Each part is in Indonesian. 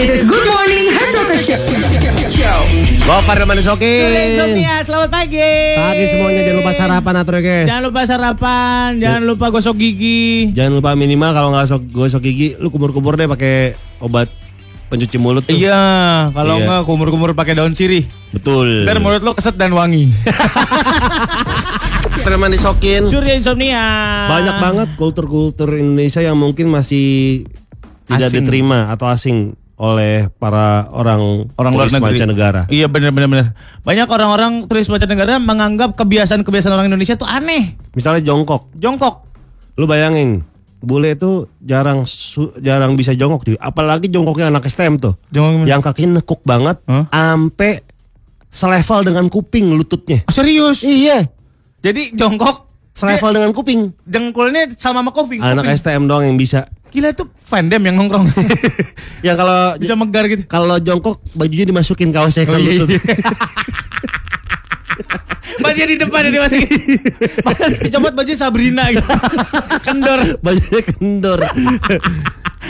This is Good Morning Rocker Show. Gopar dan Manis Oke. Insomnia, selamat pagi. Pagi semuanya jangan lupa sarapan atur ya. Jangan lupa sarapan, jangan lupa gosok gigi. Jangan lupa minimal kalau nggak gosok, gosok gigi, lu kumur-kumur deh pakai obat pencuci mulut tuh. Iya, kalau Iya. enggak kumur-kumur pakai daun sirih. Betul. Ntar mulut lo keset dan wangi. Gopar dan Manis Okin. Surya insomnia. Banyak banget kultur-kultur Indonesia yang mungkin masih tidak Asing. diterima atau asing oleh para orang orang luar negeri. mancanegara. Iya benar benar benar. Banyak orang-orang turis mancanegara menganggap kebiasaan-kebiasaan orang Indonesia tuh aneh. Misalnya jongkok. Jongkok. Lu bayangin, bule itu jarang su- jarang bisa jongkok cuy. Apalagi jongkoknya anak STM tuh. Jongkok? Yang kakinya nekuk banget Hah? ampe selevel dengan kuping lututnya. Oh, serius? Iya, Jadi jongkok selevel dengan kuping. jengkulnya sama sama kuping. Anak kuping. STM doang yang bisa. Gila tuh fandom yang nongkrong. Yang kalau Bisa megar gitu. kalau jongkok bajunya dimasukin kaosnya ke Oh, iya, iya. Masih di depan ini masih. Masih copot baju Sabrina gitu. Kendor. bajunya kendor.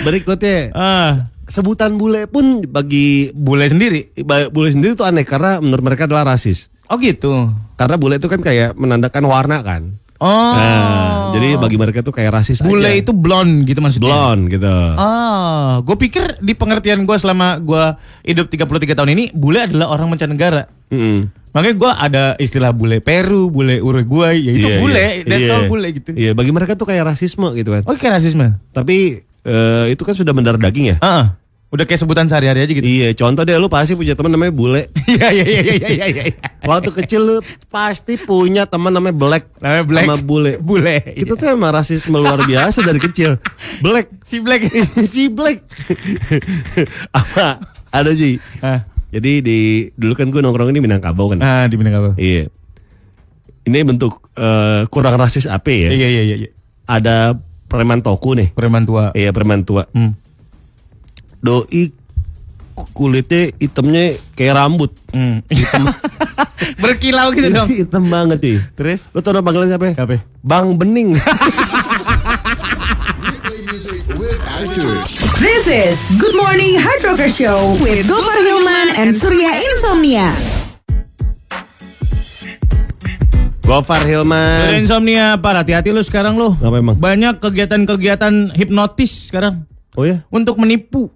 Berikutnya Ah, sebutan bule pun bagi bule sendiri. bule sendiri tuh aneh karena menurut mereka adalah rasis. Oh gitu. Karena bule itu kan kayak menandakan warna kan. Oh. Nah, jadi bagi mereka tuh kayak rasis bule aja. itu blonde gitu maksudnya. blonde gitu. Ah, gue pikir di pengertian gue selama gue hidup 33 tahun ini, bule adalah orang mancanegara. Mm. Makanya gue ada istilah bule Peru, bule Uruguay, ya itu Iya, bule, iya. that's Iya. all bule gitu. Iya, bagi mereka tuh kayak rasisme gitu kan. Oh kayak rasisme. Tapi eh, itu kan sudah mendarah daging ya. Ah, udah kayak sebutan sehari-hari aja gitu. Iya, contoh deh lu pasti punya teman namanya bule. Iya iya iya iya iya iya. iya. Waktu kecil lu pasti punya teman namanya black. Namanya Black. Sama bule. Bule. Kita tuh emang rasisme luar biasa dari kecil. Black. si Black. si Black. Apa? Ada sih. ah, Jadi di dulu kan gue nongkrong ini Minangkabau kan. ah di Minangkabau. Iya. Ini bentuk eh, kurang rasis apa ya? Iya iya iya iya. Ada preman toku nih. Preman tua. Iya preman tua. Hmm. Doi kulitnya hitamnya kayak rambut. Hmm. Berkilau gitu dong. Hitam banget cuy. Terus? Lu tau nama panggilan siapa? Siapa? Bang Bening. This is Good Morning Hard Rocker Show with Gopar Hilman and Surya Insomnia. Gofar Hilman. insomnia, Pak. Hati-hati lu sekarang lu. Apa emang? Banyak kegiatan-kegiatan hipnotis sekarang Oh ya? untuk menipu.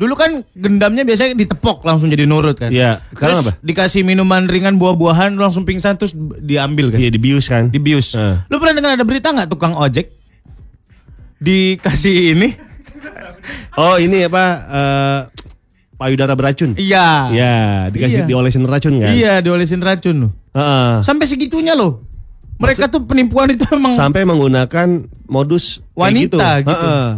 Dulu kan gendamnya biasanya ditepok langsung jadi nurut kan. Iya, sekarang Terus apa? dikasih minuman ringan buah-buahan langsung pingsan terus diambil kan. Iya dibius kan? Dibius. Eh. Lu pernah dengar ada berita nggak tukang ojek dikasih ini? Oh ini apa? eh, payudara beracun. Iya. Iya, dikasih Iya. diolesin racun kan? Iya, diolesin racun. Heeh. Sampai segitunya loh. Mereka tuh penipuan itu emang Sampai menggunakan modus kayak wanita gitu. Heeh.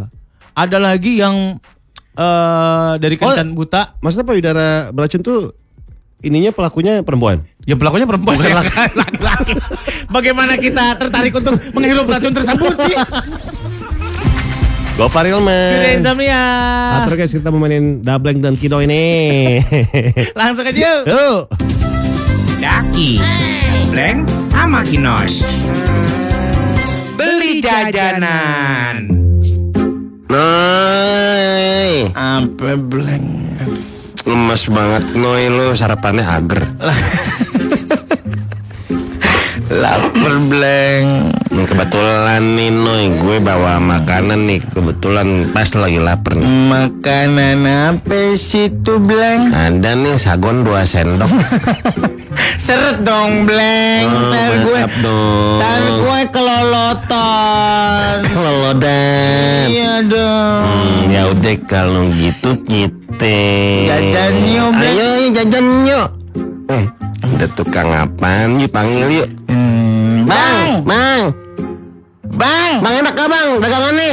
Ada lagi yang eh dari kencan buta. Maksudnya payudara beracun tuh ininya pelakunya perempuan. Ya pelakunya perempuan ya, laki-laki. Bagaimana kita tertarik untuk menghirup racun tersebut sih? Gofar Sudah Hilman. insomnia. Atur guys kita mau mainin Dableng dan Kido ini. Langsung aja yuk. Yuk. Daki, Bleng, sama Kinos. Beli jajanan. Noi. Apa bleng? Lemes banget Noi lu sarapannya ager. Lapar Bleng. Kebetulan nih Noi gue bawa makanan nih kebetulan pas lagi lapar nih. Makanan apa sih tuh Bleng? Ada nih sagon dua sendok. Seret dong Bleng. Oh, Ntar gue, dong. ntar gue kelolotan. Kelolodan. Iya dong. Hmm, ya udah kalau gitu kita Jajan yuk, Bleng. Ayo ayo, jajan yuk. Eh, ada tukang apaan? Yuk panggil yuk. Hmm, Bang, bang, Bang, bang enak gak bang dagangannya?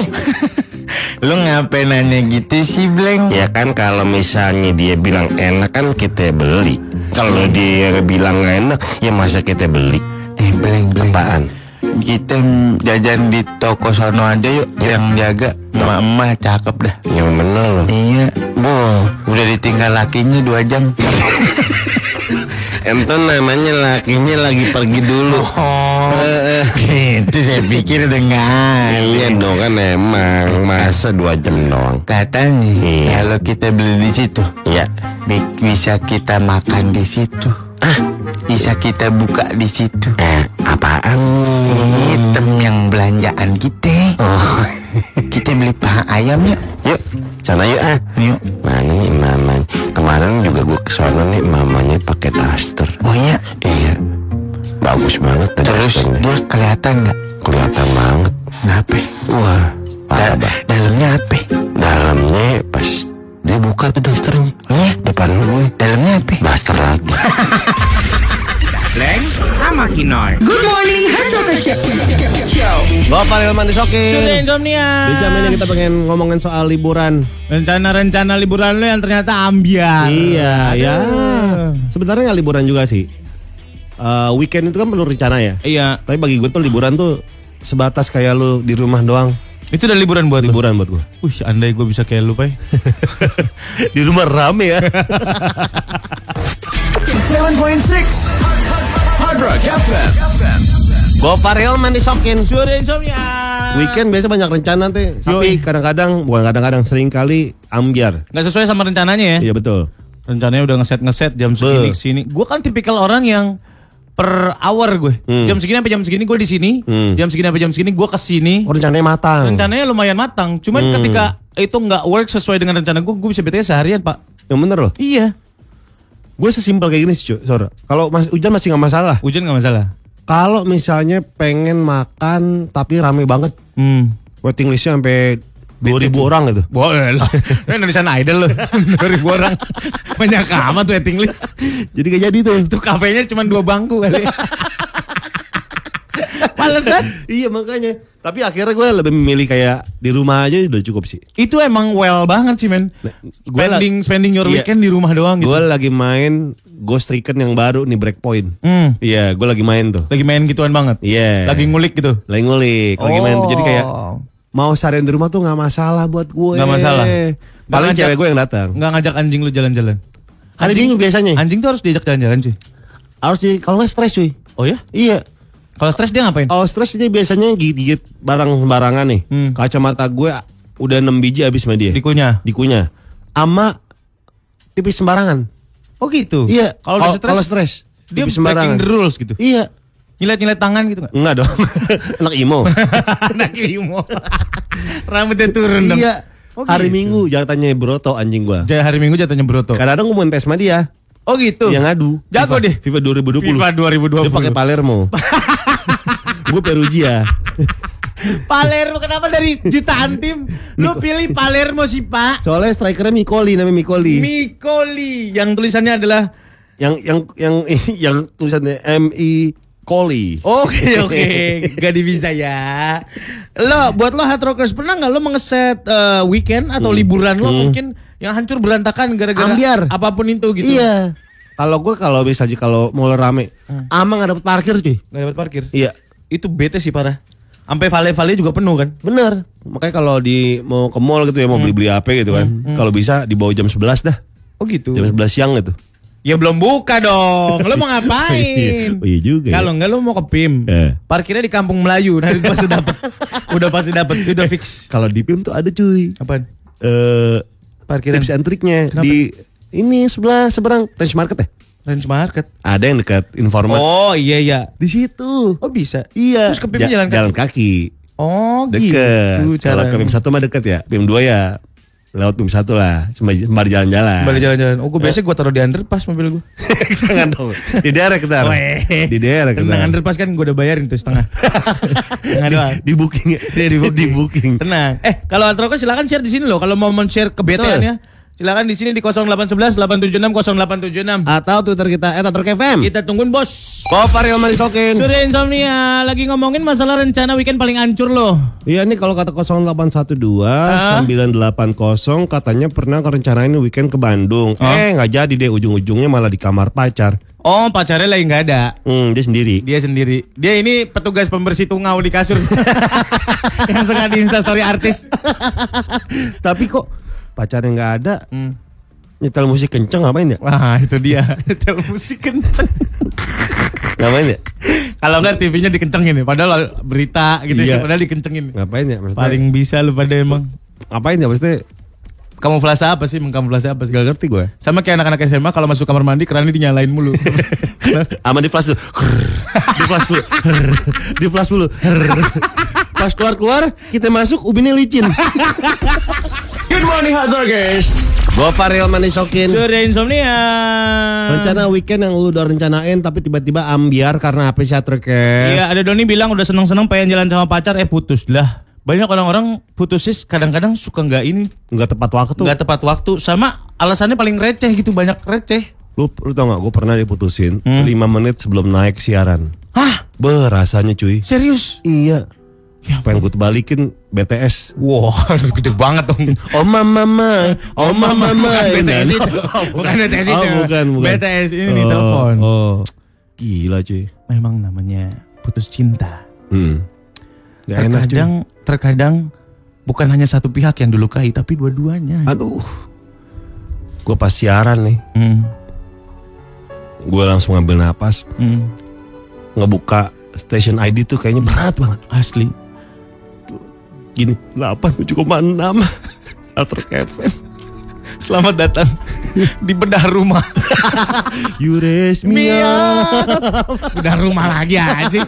lu ngapain nanya gitu sih Bleng? ya kan kalau misalnya dia bilang enak kan kita beli. Kalau dia bilang enak, ya masa kita beli? Eh Bleng, Bleng. Apaan? Kita jajan di toko sono aja yuk Yang jaga Emak-emak cakep dah Yang bener loh. Iya Boh, Udah ditinggal lakinya dua jam Itu namanya lakinya lagi pergi dulu. Oh, Eh, eh. itu saya pikir dengan. Iya dong kan emang masa dua jam doang. Katanya Iya. kalau kita beli di situ, Iya. bi- bisa kita makan di situ. Bisa kita buka di situ. Eh, apaan? Hitam yang belanjaan kita. Oh, Kita beli paha ayam yuk. yuk, sana yuk ah. Yuk. Mana nih mamanya? Kemarin juga gue ke sana nih mamanya pakai daster. Oh ya. Iya, bagus banget Terus dasternya. dia kelihatan nggak? Kelihatan banget. Kenapa? Wah, parah Da- dalamnya apa? Dalamnya pas dia buka tuh dasternya. Oh ya. Depan gue, Dalamnya apa? daster lagi. Good morning, Hard Rocker Show. Bapak Hilman disokin. Sudah insomnia. Di jam ini kita pengen ngomongin soal liburan. Rencana-rencana liburan lu yang ternyata ambiar. Iya, ya. Aduh. Sebenarnya nggak liburan juga sih. Eh, weekend itu kan perlu rencana ya. Iya. Tapi bagi gue tuh liburan tuh sebatas kayak lu di rumah doang. Itu udah liburan buat lu. Liburan buat gue. Wih, andai gue bisa kayak lu, Pai. di rumah rame ya. 7.6 Hard Rock FM. Gopar Hilman disokin. Sudah insomnia. Weekend biasa banyak rencana teh. Tapi kadang-kadang, bukan kadang-kadang sering kali ambiar. Nggak sesuai sama rencananya ya. Iya betul. Rencananya udah ngeset-ngeset jam segini Be. ke sini. Gue kan tipikal orang yang per hour gue. Hmm. Jam segini sampai jam segini gue di sini. Hmm. Jam segini sampai jam segini gue ke sini. Oh, rencananya matang. Rencananya lumayan matang. Cuman Hmm. ketika itu nggak work sesuai dengan rencana gue, gue bisa bete seharian pak. Yang bener loh. Iya. Gue sesimpel kayak gini sih, Sor. Kalau mas hujan masih nggak masalah. Hujan nggak masalah. Kalau misalnya pengen makan tapi rame banget, Hmm. waiting listnya sampai 2000 orang gitu. Boleh lah. Indonesian Idol loh. 2000 orang. Banyak amat waiting list. Jadi gak jadi tuh. Itu kafenya cuma dua bangku kali. Males kan? iya makanya. Tapi akhirnya gue lebih memilih kayak di rumah aja udah cukup sih. Itu emang well banget sih men. la- Spending spending your Iya. weekend di rumah doang gitu. Gue lagi main Ghost Recon yang baru nih Breakpoint. Hmm. Iya, gue lagi main tuh. Lagi main gituan banget. Iya. Lagi ngulik gitu. Lagi ngulik, lagi main tuh. Jadi kayak Oh. mau seharian di rumah tuh nggak masalah buat gue. Nggak masalah. Paling cewek gue yang datang. Nggak ngajak anjing lu jalan-jalan. Hari Anjing- Minggu biasanya. Anjing tuh harus diajak jalan-jalan cuy. Harus di kalau nggak stres cuy. Oh ya? Iya. Kalau stres dia ngapain? Kalau stres ini biasanya gigit-gigit barang sembarangan nih. Hmm. Kacamata gue udah 6 biji habis sama dia. Dikunyah. Dikunyah. Ama pipis sembarangan. Oh gitu. Iya. Kalau udah kalau stres, stres dia pipis breaking the rules gitu. Iya. Nyilet-nyilet tangan gitu nggak? Enggak dong. Anak imo. Anak imo. Rambutnya turun dong. iya. Oh, Hari gitu. Minggu jangan tanya broto anjing gua. Jadi hari Minggu jatuhnya broto. Kadang-kadang gue mau tes sama dia. Oh gitu. Yang ngadu. Jago FIFA, deh. FIFA 2020. FIFA 2020. Dia pakai Palermo. gue Perugia. Palermo kenapa dari jutaan tim lu pilih Palermo sih Pak? Soalnya strikernya Mikoli namanya Mikoli. Mikoli yang tulisannya adalah yang yang yang yang tulisannya M I Koli. Oke oke, gak bisa ya. Lo buat lo hard rockers pernah nggak lo mengeset eh, weekend atau liburan lo mungkin yang hancur berantakan gara-gara Ambiar. apa pun itu gitu? Iya. Kalau gue kalau misalnya kalau mau rame, ama nggak dapet parkir cuy. Gak dapat parkir. Iya. Itu bete sih parah. Sampai vale-vale juga penuh kan? Bener. Makanya kalau di mau ke mall gitu ya mau beli-beli apa gitu kan. Kalau bisa di bawah jam 11 dah. Oh gitu. Jam 11 siang gitu. Ya belum buka dong. Lo mau ngapain? Oh iya juga ya. Kalau enggak lo mau ke PIM. Eh. Parkirnya di Kampung Melayu. Nanti pasti dapat. Udah pasti dapat. Udah fix. Kalau di PIM tuh ada cuy. Apaan? Eh Parkiran tips and triknya Kenapa? di ini sebelah seberang range market ya. Range market. Ada yang dekat informat. Oh iya iya. Di situ. Oh bisa. Iya. Terus ke PIM Ja- jalan kaki. Jalan kaki. Oh Deket. gitu. Kalau ke PIM 1 mah deket ya. PIM 2 ya lewat PIM 1 lah. Sembari sembari jalan-jalan. Balik jalan-jalan. Oh gue biasanya gue taruh di underpass mobil gue. Jangan dong. Di daerah kita. Di daerah kita. Tenang underpass kan gue udah bayarin tuh setengah. doang. Di booking ya. Di booking. Di booking. Tenang. Eh kalau Atroka silakan share di sini loh. Kalau mau men-share ya. Silakan di sini di 0811 876 0876. Atau Twitter kita @atrokfm. Kita tungguin bos. Kopar yang manisokin. Surya Insomnia lagi ngomongin masalah rencana weekend paling hancur loh. Iya nih kalau kata 0812 Ah. 980 katanya pernah kerencanain weekend ke Bandung. Eh nggak jadi deh ujung-ujungnya malah di kamar pacar. Oh pacarnya lagi nggak ada. Hmm, dia sendiri. Dia sendiri. Dia ini petugas pembersih tungau di kasur. Yang suka di instastory artis. Tapi kok pacarnya nggak ada. Hmm. Nyetel musik kenceng ngapain ya? Wah itu dia Nyetel musik kenceng Ngapain ya? Kalau enggak TV-nya dikencengin ya Padahal berita gitu Iya. ya Padahal dikencengin Ngapain ya? Maksudnya, Paling bisa lu pada emang ngapain ya? Maksudnya Kamuflase apa sih? Mengkamuflase apa sih? gak ngerti gue. Sama kayak anak-anak SMA kalau masuk kamar mandi kerannya dinyalain mulu. Ama di flash dulu. Di flash dulu. Di flash dulu. Pas keluar-keluar, kita masuk ubinnya licin. Good morning, hot rockers. Gopar Real Manisokin. Surya insomnia. Rencana weekend yang lu udah rencanain tapi tiba-tiba ambiar karena apa sih Atrokes? Iya, ada Doni bilang udah seneng-seneng pengen jalan sama pacar eh putus lah. Banyak orang-orang putusis kadang-kadang suka nggak ini Nggak tepat waktu. nggak tepat waktu sama alasannya paling receh gitu banyak receh. Lu, lu tau gak, gue pernah diputusin Hmm. 5 menit sebelum naik siaran. Hah? Berasanya cuy. Serius? Iya. Ya Pengen gue balikin BTS. Wah, gede banget dong. Oma mama, oma mama. Bukan BTS itu. Bukan BTS itu. Oh, bukan, bukan. BTS ini Oh, telepon. Oh, gila cuy. Memang namanya putus cinta. Hmm. Gak enak cuy. terkadang terkadang bukan hanya satu pihak yang dilukai tapi dua-duanya. Aduh. Gue pas siaran nih, Hmm, gue langsung ngambil napas, hmm, ngebuka station ID tuh kayaknya berat banget. asli. Gini, 8,6 Atrok FM. Selamat datang di bedah rumah. Yuresmia. bedah rumah lagi aja.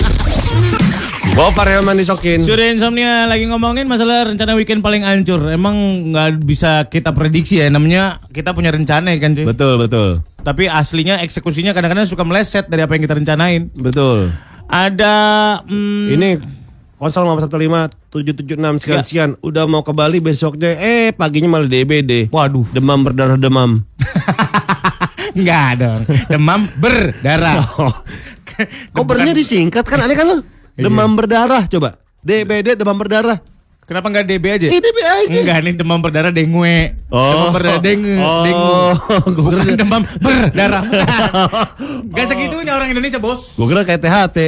Gopar Real Manisokin. Surya Insomnia lagi ngomongin masalah rencana weekend paling hancur. Emang nggak bisa kita prediksi ya. Namanya kita punya rencana ya kan cuy. Betul, betul. Tapi aslinya eksekusinya kadang-kadang suka meleset dari apa yang kita rencanain. Betul. Ada hmm, Ini konsol 515 776 sekian Ya. sekian udah mau ke Bali besoknya eh paginya malah DBD. Waduh. Demam berdarah demam. Enggak dong. Demam berdarah. Kok bernya disingkat kan aneh kan lu? Demam berdarah coba. DBD demam berdarah. Kenapa enggak DB aja? Eh, DB aja. Enggak, ini demam berdarah dengue. Demam berdarah dengue, Oh, dengue. Bukan kira- demam berdarah. Gak segitunya orang Indonesia, Bos. Gue kira kayak THT,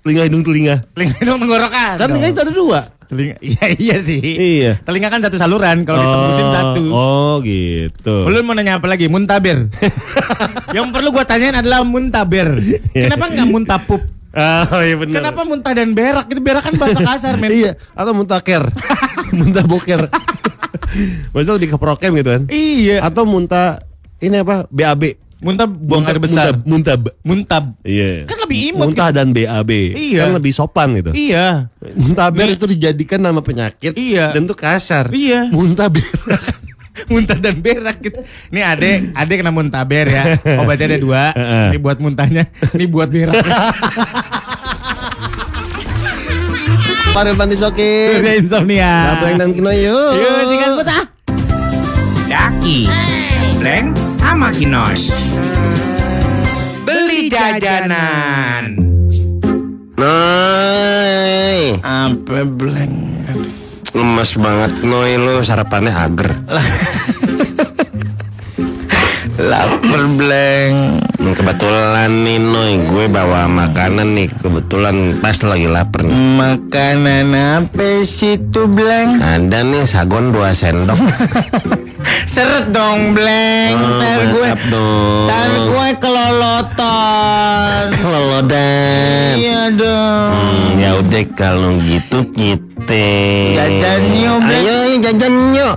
telinga hidung telinga. Telinga dong tenggorokan. Kan telinga itu ada dua. Telinga, iya iya sih. Iya. Telinga kan satu saluran, kalau ditembusin satu. Oh gitu. Lu mau nanya apa lagi? Muntaber. Yang perlu gua tanyain adalah muntaber. Kenapa nggak muntapup? Oh iya benar. Kenapa muntah dan berak? Itu berak kan bahasa kasar, men. Iya, atau muntah ker. muntah boker. Maksudnya lebih ke prokem gitu kan. Iya. Atau muntah ini apa? BAB. Muntah buang air besar. Muntah, muntah Muntab. Iya. Kan lebih imut Muntah dan BAB. Iya. Kan lebih sopan gitu. Iya. Muntaber itu dijadikan nama penyakit. Iya. Dan itu kasar. Iya. Muntaber. muntah dan berak gitu. Ini adek, adek kena muntaber ya. Obatnya ada dua. Ini buat muntahnya, ini buat berak. Parel Pandisokin. Surya insomnia. Gableng dan Kino yuk. Yuk, sikat bocah. Daki, Bleng, sama Kinoy. Beli jajanan. Noy, Apa bleng? lemes banget Noy lu sarapannya ager. Lapar bleng. Hmm, Kebetulan nih Noy, gue bawa makanan nih. Kebetulan pas lagi lapar nih. Makanan apa sih tuh bleng? Ada nih sagon dua sendok. Seret dong bleng. Oh, Ntar gue, dong. ntar gue kelolotan. Kelolodan. Iya dong. Hmm, ya udah kalau gitu kita Jajan yuk, Bleng. Ayo, jajan yuk.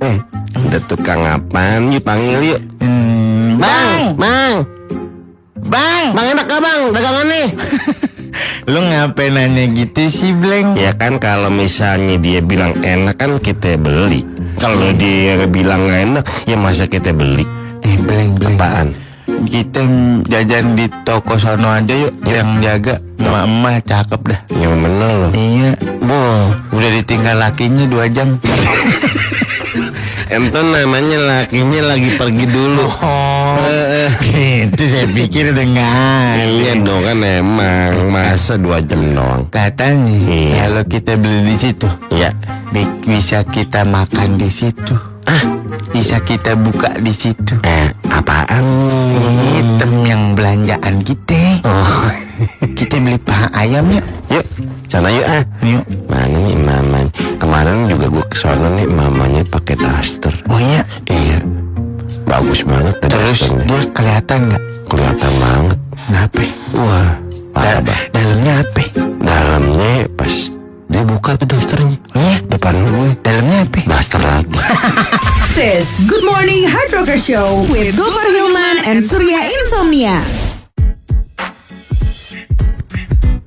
Eh, ada tukang apaan? Yuk panggil yuk. Hmm, Bang, bang, bang, bang enak gak bang dagangan nih? lu ngapain nanya gitu sih bleng? ya kan kalau misalnya dia bilang enak kan kita beli. Kalau dia bilang gak enak, ya masa kita beli? Eh bleng bleng. Apaan? Kita jajan di toko sono aja yuk. Yang jaga emak-emak cakep dah. Yang bener loh. Iya. Boh, Udah ditinggal lakinya dua jam. Ento namanya lakinya lagi pergi dulu. Oh, Eh, eh. gitu saya pikir ada. Iya dong kan emang masa dua jam doang. Katanya Iya. kalau kita beli di situ, Ya, bi- bisa kita makan di situ. Bisa kita buka di situ. eh apaan? Item yang belanjaan kita. Oh, Kita beli paha ayam yuk. yuk sana yuk ah. Yuk. Mana nih mamanya? Kemarin juga gue ke sana nih mamanya pakai daster. Oh iya. Iya. Bagus banget Terus dia kelihatan nggak? Kelihatan banget. Show with Gopar Hilman and Surya Insomnia.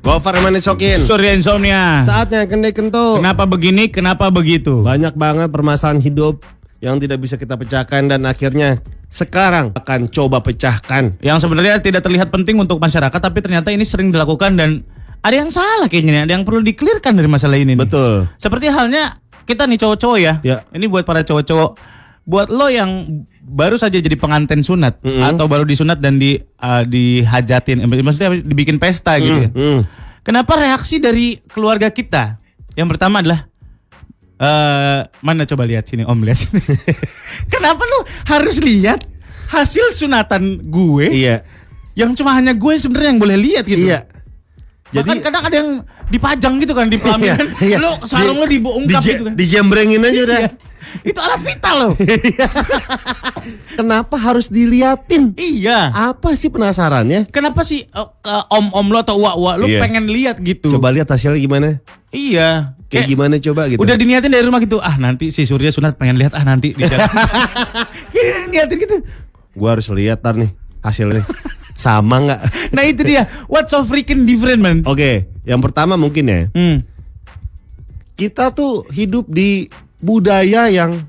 Gofar Manisokin. Surya Insomnia. Saatnya kendai kentut. Kenapa begini, kenapa begitu? Banyak banget permasalahan hidup yang tidak bisa kita pecahkan dan akhirnya sekarang akan coba pecahkan. Yang sebenarnya tidak terlihat penting untuk masyarakat tapi ternyata ini sering dilakukan dan ada yang salah kayaknya nih, ada yang perlu dikelirkan dari masalah ini. nih. Betul. Seperti halnya kita nih cowok-cowok ya. Ya. Ini buat para cowok-cowok. Buat lo yang baru saja jadi pengantin sunat atau baru disunat dan di uh, dihajatin, maksudnya dibikin pesta gitu ya. Hmm. Kenapa reaksi dari keluarga kita? Yang pertama adalah eh mana coba lihat sini Om lihat sini. Kenapa lu harus lihat hasil sunatan gue Iya. yang cuma hanya gue sebenarnya yang boleh lihat gitu. Iya. Jadi Jadi- kadang ada yang dipajang gitu kan di pelaminan. Iya, iya. Lu sarung lu diungkap di, gitu kan. Dijembrengin aja udah. Iya. Itu alat vital loh. Kenapa harus diliatin? iya. Apa sih penasarannya? Kenapa sih eh, om-om lo atau uak-uak lu Iya. pengen lihat gitu? Coba lihat hasilnya gimana? Iya. Kayak gimana coba gitu. Udah diniatin dari rumah gitu. Ah nanti si Surya sunat pengen lihat ah nanti di jalan. Niatin gitu. Gua harus lihat tar nih hasilnya. Sama nggak? Nah itu dia. What's so freaking different man? Oke, yang pertama mungkin ya. Hmm. Kita tuh hidup di budaya yang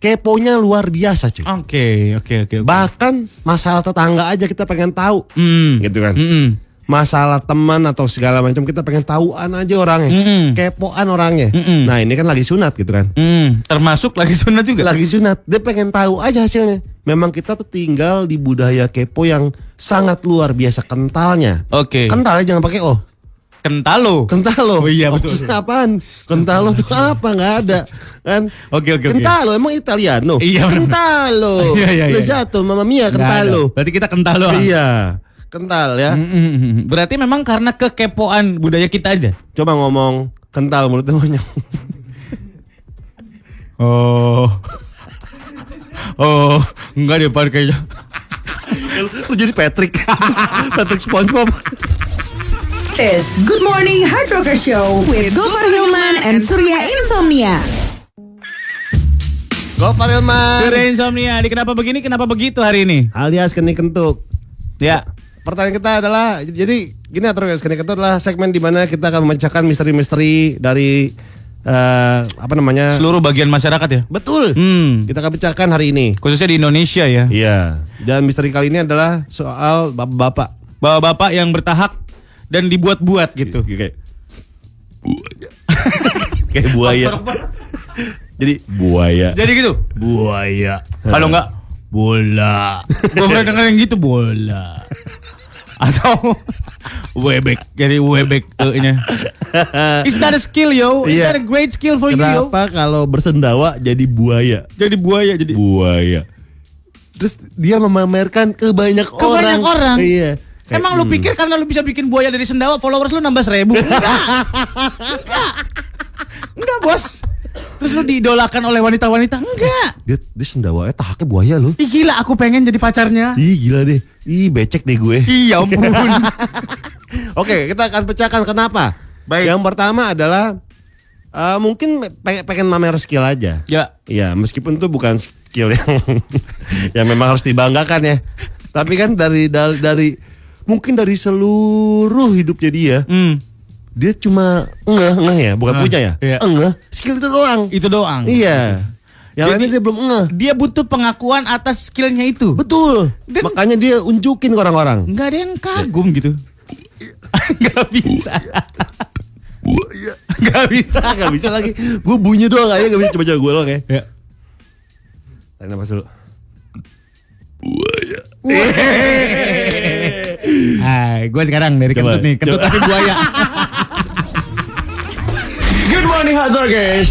keponya luar biasa cuy. Oke oke oke. oke. Bahkan masalah tetangga aja kita pengen tahu. Hmm. Gitu kan. Mm-mm. Masalah teman atau segala macam kita pengen tahuan aja orangnya. Mm-mm. Kepoan orangnya. Mm-mm. Nah, ini kan lagi sunat gitu kan. Hmm. Termasuk lagi sunat juga. Lagi sunat, dia pengen tahu aja hasilnya. Memang kita tuh tinggal di budaya kepo yang sangat luar biasa kentalnya. Oke. Kentalnya jangan pakai oh. Kentalo. Kentalo. Oh iya, betul. maksudnya apaan? Kentalo tuh apa? Nggak ada. Kan? Oke oke oke. Kentalo emang Italiano. Iya. Kentalo. Iya, iya, iya. Lezato, mamma mia, kentalo. Berarti kita kentalo. ah. Iya. Kental ya. Mm-mm. Berarti memang karena kekepoan budaya kita aja. Coba ngomong kental mulutnya monyong. Oh. Oh, enggak deh kayaknya. Lu jadi Patrick. Patrick SpongeBob. This Good Morning Hard Rocker Show with Gopar Hilman and Surya Insomnia. Go Farilman. Surya Insomnia, di kenapa begini, kenapa begitu hari ini? Alias keni kentuk. Ya. Pertanyaan kita adalah jadi gini atau guys, keni kentut adalah segmen di mana kita akan memecahkan misteri-misteri dari eh, apa namanya? Seluruh bagian masyarakat ya. Betul. Hmm. Kita akan pecahkan hari ini. Khususnya di Indonesia ya. Iya. Dan misteri kali ini adalah soal bapak-bapak. Bapak-bapak yang bertahap dan dibuat-buat gitu. Kayak kayak buaya. Jadi buaya. Jadi gitu. Buaya. Kalau enggak bola. Gua pernah denger yang gitu bola. Atau webek. Jadi webek E-nya. It's not a skill yo. It's Iya. not a great skill for you yo. Kenapa kalau bersendawa jadi buaya? Jadi buaya jadi. Buaya. Terus dia memamerkan ke banyak Ke banyak orang. Iya. Kayak, Emang lu pikir karena lu bisa bikin buaya dari sendawa followers lu nambah seribu? Enggak. Enggak. Enggak bos. Terus lu diidolakan oleh wanita-wanita? Enggak. dia dia sendawanya tahaknya buaya loh. Ih gila aku pengen jadi pacarnya. Ih gila deh. Ih becek deh gue. Iya ampun. Oke, kita akan pecahkan kenapa. Baik. Yang pertama adalah eh, mungkin pengen, pengen mamer skill aja. ya. Iya, meskipun itu bukan skill yang yang memang harus dibanggakan ya. Tapi kan dari dari, dari mungkin dari seluruh hidupnya dia, Hmm. dia cuma ngeh ngeh ya, bukan Ngeh, punya ya. iya. Ngeh, skill itu doang. Itu doang. Iya. Yang Jadi- lainnya dia belum ngeh. Dia butuh pengakuan atas skillnya itu. Betul. Dan- Makanya dia unjukin ke orang-orang. Enggak ada yang kagum gitu. Enggak bisa. Enggak bisa. Gak bisa lagi. Gue bunyi doang aja gak bisa coba-coba gue doang ya. Ya. Tarik nafas dulu. Hai, gue sekarang dari Coba, kentut nih, kentut coba. tapi buaya. Good morning, hot doggers.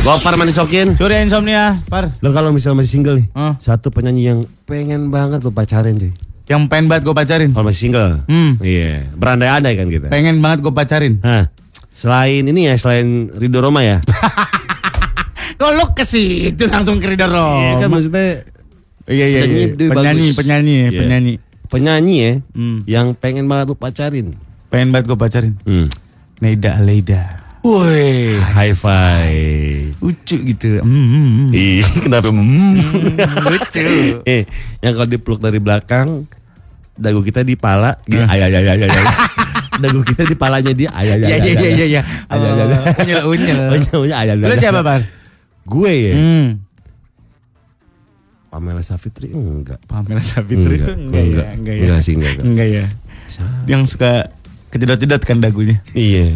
Gopar manisokin. Surya insomnia, par. Lo kalau misalnya masih single nih, Hah? satu penyanyi yang pengen banget lo pacarin cuy. Yang pengen banget gue pacarin. Kalau masih single, Hmm. iya, berandai-andai kan kita. Pengen banget gue pacarin. Hah, selain ini ya, selain Rido Roma ya. Kok lu ke situ langsung ke Ridho Iya kan Roma? maksudnya Iya iya Penyanyi iya. Penyanyi, bagus. penyanyi, Iya. penyanyi. Penyanyi ya, Hmm. yang pengen banget lu pacarin. Pengen banget gue pacarin. Hmm. Neida Aleida. Woi, high five. Lucu gitu. Hmm. Ih, kenapa? Hmm. Lucu. eh, yang kalau dipeluk dari belakang, dagu kita di pala, gitu. Ayah, ayah, ayah, ayah. dagu kita di palanya dia, ayah, ayah, Iya iya iya iya iya. Ayah, ayah, ayah. Unyel unyel. Unyel, unyel, ayah, ayah, Lu ayah. siapa, Bar? Gue ya, Hmm. Pamela Savitri enggak. Pamela Savitri itu enggak, enggak, ya, enggak ya. enggak sih, enggak, enggak. Enggak ya. Yang suka kejedot-jedot kan dagunya. Iya.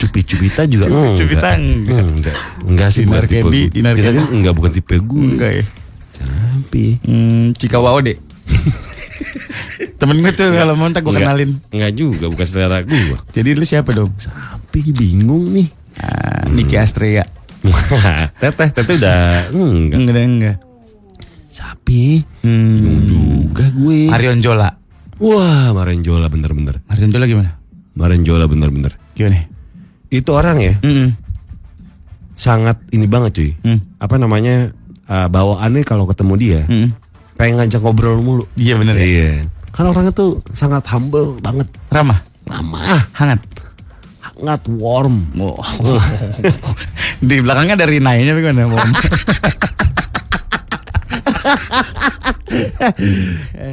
Cupi-cupita juga Cupi-cupita enggak. enggak. Enggak. Enggak sih bukan tipe gue. Dinar Kita kan enggak bukan tipe gue. Enggak ya. Tapi Hmm, Cikawao deh. Temen gue tuh kalau mau ntar gue enggak, kenalin. Enggak juga, bukan selera gue. Jadi lu siapa dong? Tapi bingung nih. Ah, Niki Astrea. teteh, teteh udah enggak. Enggak enggak. Sapi. Hmm. Bingung juga gue. Marion Jola. Wah, Marenjola bener-bener. Marion Jola gimana? Marenjola bener-bener. Gimana? Itu orang ya, Mm sangat ini banget cuy. Hmm. Apa namanya? uh, bawaannya kalau ketemu dia, -mm. pengen ngajak ngobrol mulu. Iya bener ya. Iya. Kan orangnya tuh sangat humble banget. Ramah, Ramah, hangat. hangat, warm. Oh. Di belakangnya ada Rinainya bagaimana? Bom?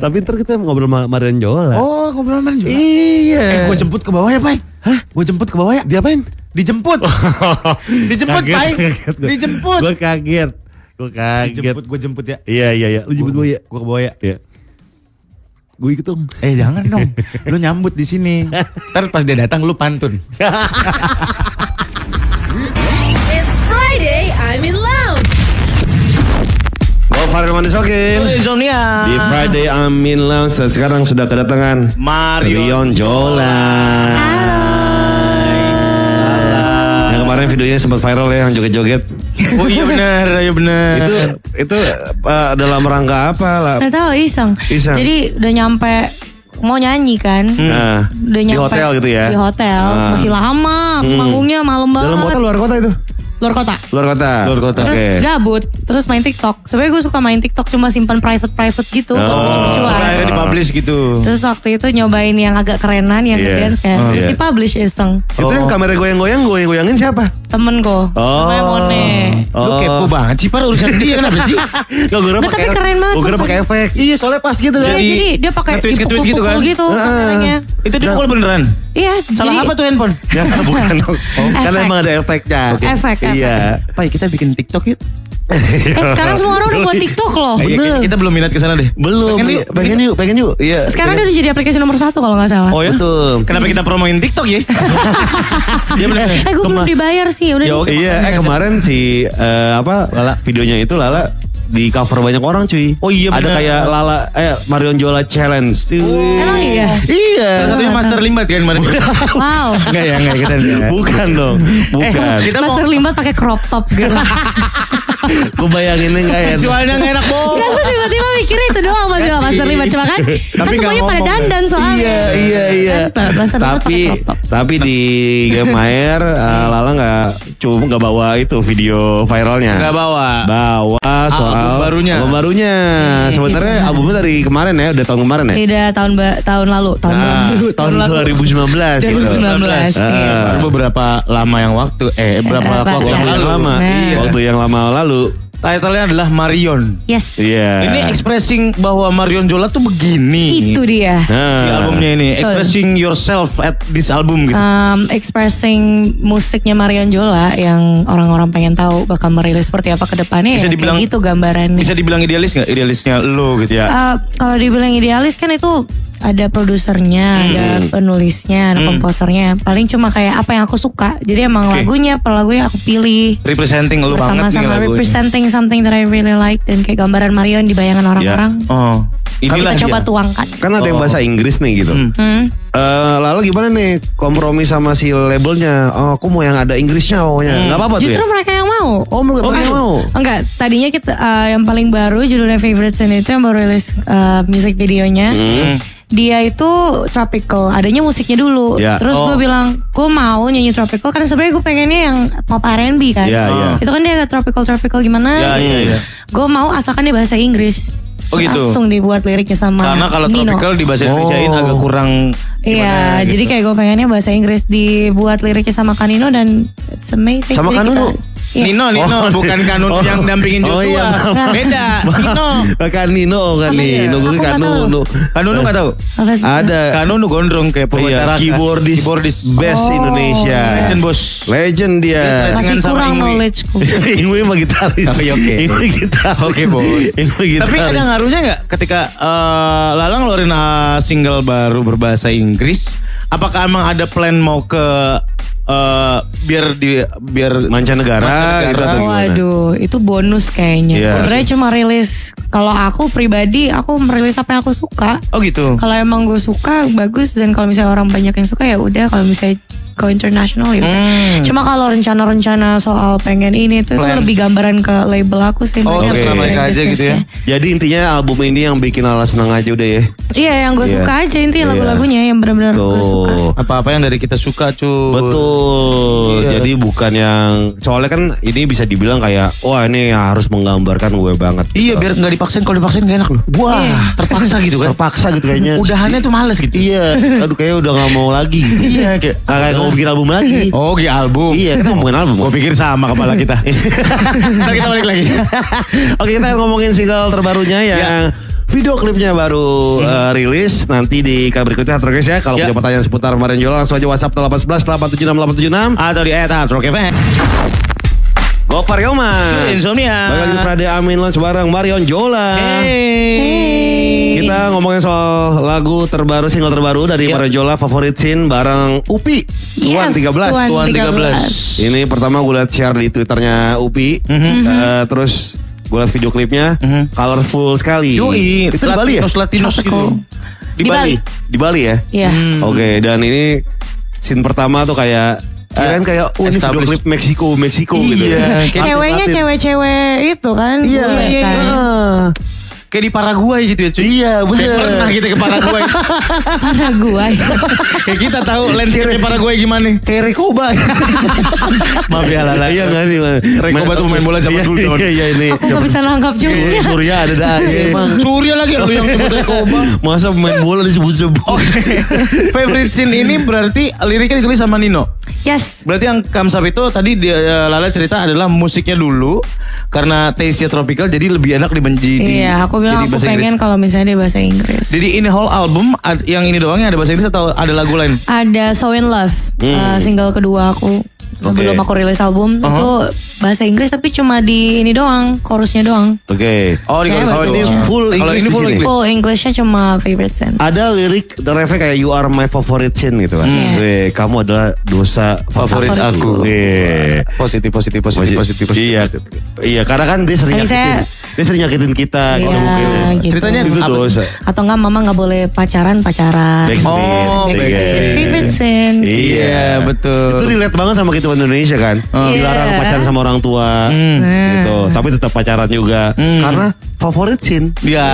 Tapi ntar kita ngobrol sama Marian Jola. Oh, ngobrol sama Jola. Iya. Eh, gue jemput ke bawah ya, Pai. Hah? Gue jemput ke bawah ya. Diapain? Dijemput. Dijemput, Pai. Dijemput. Gue kaget. Gue kaget. Dijemput, gue jemput ya. Iya, iya, iya. Lu jemput gue ya? Gue ke bawah ya. Iya. Gue ikut dong. Eh jangan dong, lu nyambut di sini. Ntar pas dia datang lu pantun. Farel Manis Okin. Insomnia. Di Friday Amin Lounge dan sekarang sudah kedatangan Mario. Rion Jola. Yang kemarin videonya sempat viral ya yang joget-joget. Oh iya benar, iya benar. itu itu uh, dalam rangka apa lah? Gak tahu iseng. Iseng. Jadi udah nyampe mau nyanyi kan. Nah, Udah di nyampe hotel gitu ya? Di hotel. Ah. Masih lama. Hmm. Manggungnya malam banget. Dalam kota luar kota itu? Luar kota. Luar kota. Luar kota. Terus Oke. gabut, terus main TikTok. Sebenarnya gue suka main TikTok cuma simpan private private gitu. Oh. Akhirnya dipublish gitu. Terus waktu itu nyobain yang agak kerenan, yang Iya. ngedance kan. Oh, Terus iya. dipublish iseng. Itu yang kamera goyang-goyang, goyang-goyangin siapa? Temen gue. Namanya Mone. Lu kepo banget sih, par urusan dia kenapa sih? Gak gue Nggak, tapi keren banget, Gue pakai efek. Iya, soalnya pas gitu Iya, kan. jadi dia pakai nge-twist- nge-twist gitu kan? gitu, kameranya. Itu dipukul beneran. Iya, Salah jadi apa tuh handphone? Ya, bukan dong. Karena emang ada efeknya. Efek, efek. Iya. Pai, kita bikin TikTok yuk. Eh sekarang semua orang udah buat TikTok loh. Eh, iya, kita- kita belum minat ke sana deh. Belum. Pengen yuk, Pengen yuk, pengen yuk. Iya. Sekarang dia udah jadi aplikasi nomor satu kalau nggak salah. Oh ya? Betul. Kenapa kita promoin TikTok ya? Iya benar. Eh gue belum dibayar sih, udah Ya. Iya, eh kemarin si eh, apa Lala videonya itu Lala di cover banyak orang cuy. Oh iya, Ada benar. kayak Lala eh Marion Jola challenge. Cuy. Emang iya? Iya. Salah satunya Master Limbat kan kemarin. Wow. Enggak ya, enggak kita. Bukan dong. Bukan. kita mau Master Limbat pakai crop top gitu. Gue bayanginnya enggak enak. visualnya enggak enak bohong. Enggak, gue tiba-tiba mikirnya itu doang Mas Bima, Master Limbat Cuma kan, kan Tapi nggak semuanya pada dandan soalnya Iya, iya, iya. Kan, Tapi tapi di Game Air eh, Lala nggak cuma nggak bawa itu video viralnya. Enggak bawa. Bawa soal Album barunya. Album barunya. Sebenarnya albumnya dari kemarin ya, udah tahun kemarin ya. Udah tahun tahun lalu Tahun Nah, lalu tahun lalu. 2019 gitu. 2019 Ah. iya. Baru beberapa lama yang waktu eh berapa waktu yang Waktu yang lalu. lama, Nah. waktu yang lama lalu. Title-nya adalah Marion. Yes Iya. Ini expressing bahwa Marion Jola tuh begini. Itu dia Nah. Si albumnya ini Betul. expressing yourself at this album gitu. um, expressing musiknya Marion Jola yang orang-orang pengen tahu bakal merilis seperti apa ke depannya Bisa ya, dibilang- gitu gambarannya. Bisa dibilang idealis nggak? Idealisnya lo gitu ya. Uh, kalau dibilang idealis kan itu ada produsernya, ada penulisnya, ada komposernya. Paling cuma kayak apa yang aku suka. Jadi emang Oke. lagunya per lagunya aku pilih Representing lo banget nih lagunya. representing something that I really like dan kayak gambaran Marion di bayangan orang-orang. Oh, inilah Kita coba dia. tuangkan. Kan ada yang Oh. bahasa Inggris nih gitu. Hmm. Hmm. Eh, lalu gimana nih kompromi sama si labelnya? Oh, aku mau yang ada Inggrisnya pokoknya. Nggak apa-apa tuh ya. Justru mereka yang mau. Oh, mereka yang mau. Enggak, tadinya kita uh, yang paling baru judulnya Favorite Sin itu yang baru rilis uh, music videonya. Hmm. Dia itu tropical, adanya musiknya dulu. Ya. Terus Oh. gue bilang, gue mau nyanyi tropical karena sebenarnya gue pengennya yang pop R&B kan. Iya, iya. Itu kan dia agak tropical tropical gimana? Iya, iya, iya. Gue mau asalkan dia bahasa Inggris. Oh, gitu. Langsung dibuat liriknya sama Karena kalau Nino. tropical di bahasa Indonesiain Oh. agak kurang Iya, gimana jadi gitu. kayak gue pengennya bahasa Inggris dibuat liriknya sama Kanino dan it's amazing. Sama kita- Iya. Nino, Nino, bukan Kanun Oh. yang dampingin Oh, Joshua. iya, maaf. Beda, Nino. Kan Nino kan? Nino gue kan. Kanunu nggak tahu? Apa sih? Ada Kanunu gondrong kayak Iya, pengacara. keyboardist, Keyboardist. best Oh. Indonesia. Legend, bos. Legend dia. Masih sama kurang knowledgeku. Ingwi mah gitaris. Oke, oke. Ingwi gitaris. Oke, bos. Ingwi gitaris. Tapi ada ngaruhnya nggak ketika eh, Lalang ngeluarin uh, single baru berbahasa Inggris? Apakah emang ada plan mau ke eh, biar di biar mancanegara, gitu atau gimana? Waduh, itu bonus kayaknya. Iya. Sebenarnya cuma rilis kalau aku pribadi aku merilis apa yang aku suka. Oh gitu. Kalau emang gue suka bagus dan kalau misalnya orang banyak yang suka ya udah. Kalau misalnya go international ya. Hmm. Cuma kalau rencana-rencana soal pengen ini itu, itu lebih gambaran ke label aku sih. Oh, sebenarnya mereka aja gitu ya. Jadi intinya album ini yang bikin Ala senang aja udah ya. Iya, yang gue Iya. suka aja intinya Iya. lagu-lagunya yang benar-benar gue suka. Apa-apa yang dari kita suka cuy. Betul. Iya. Jadi bukan yang soalnya kan ini bisa dibilang kayak wah ini yang harus menggambarkan gue banget. Iya biar nggak dipaksain kalau dipaksain gak enak loh. Wah, Iya. Terpaksa gitu kan. terpaksa gitu kayaknya. Udahannya tuh males gitu. Iya, aduh kayaknya udah gak mau lagi. gitu. Iya kayak. Kayak mau bikin album lagi. Oh kayak album. Iya, kan ngomongin album. Gue pikir sama kepala kita. Ntar kita balik lagi. Oke, kita ngomongin single terbarunya yang Ya. video klipnya baru eh, rilis nanti di kabar berikutnya terus ya. Kalau Ya. punya pertanyaan seputar Marion Jola langsung aja WhatsApp 811 876 876 Atau di at Rock FM. Gopar Yoman. Insomnia. Lagi Prade Amin Lunch bareng Marion Jola. Hey. Kita ngomongin soal lagu terbaru, single terbaru dari Ya. Marion Jola, Favorit Scene bareng Upi. Tuan Yes, 13. Tuan Tuan 13. Ini pertama gue liat share di twitternya Upi. Eh, terus gue liat video klipnya. Mhm. Colorful sekali. Yoi, Itu di Bali ya? Latinos gitu. Di, Di Bali. Bali. Di Bali ya? Iya. Hmm. Oke, dan ini scene pertama tuh kayak kirain kayak oh ini video klip Meksiko, Meksiko gitu. Iya, kayak Ceweknya cewek-cewek itu kan. Iya, bule iya, kan. Kayak di Paraguay gitu ya cuy. Iya, Kayak bener. pernah kita ke Paraguay. Paraguay. Kayak kita tahu landscape Paraguay gimana. Kayak Rekoba. Maaf ya Lala. Iya nggak nih? Rekoba tuh pemain bola zaman Iya, dulu. Iya, iya ini. Aku gak bisa nangkap juga. Iya, Surya ada dah aja emang. Surya lagi lu yang sebut Rekoba. Masa pemain bola disebut-sebut. Favorite scene ini berarti liriknya ditulis sama Nino. Yes. Berarti yang up itu tadi dia eh, Lala cerita adalah musiknya dulu karena taste-nya tropical jadi lebih enak dibenci di Iya, aku bilang jadi aku pengen Inggris. kalau misalnya dia bahasa Inggris. Jadi ini whole album yang ini doang yang ada bahasa Inggris atau ada lagu lain? Ada So In Love, uh, single kedua aku. Sebelum Oke. aku rilis album Uh-huh. itu bahasa Inggris tapi cuma di ini doang, chorusnya doang. Oke. Oh, di kalau Oh, ini full Kalau English ini di full. English. Full Englishnya cuma favorite scene. Ada lirik the refnya kayak you are my favorite scene gitu kan. Yes. Weh, kamu adalah dosa Favorit aku. Weh. Positif, positif, positif, positif, positif. Iya. Iya, karena kan dia sering nyakitin. saya- Dia sering nyakitin kita gitu Iya, mungkin. gitu. Ceritanya Itu dosa. Atau enggak mama nggak boleh pacaran pacaran. Backstreet. Oh, Iya. Backstreet. Favorite scene. Iya, betul. Itu relate banget sama kita Indonesia kan. Dilarang Iya. pacaran sama orang tua. Hmm. Gitu. Tapi tetap pacaran juga. Hmm. Karena favorit scene. Ya.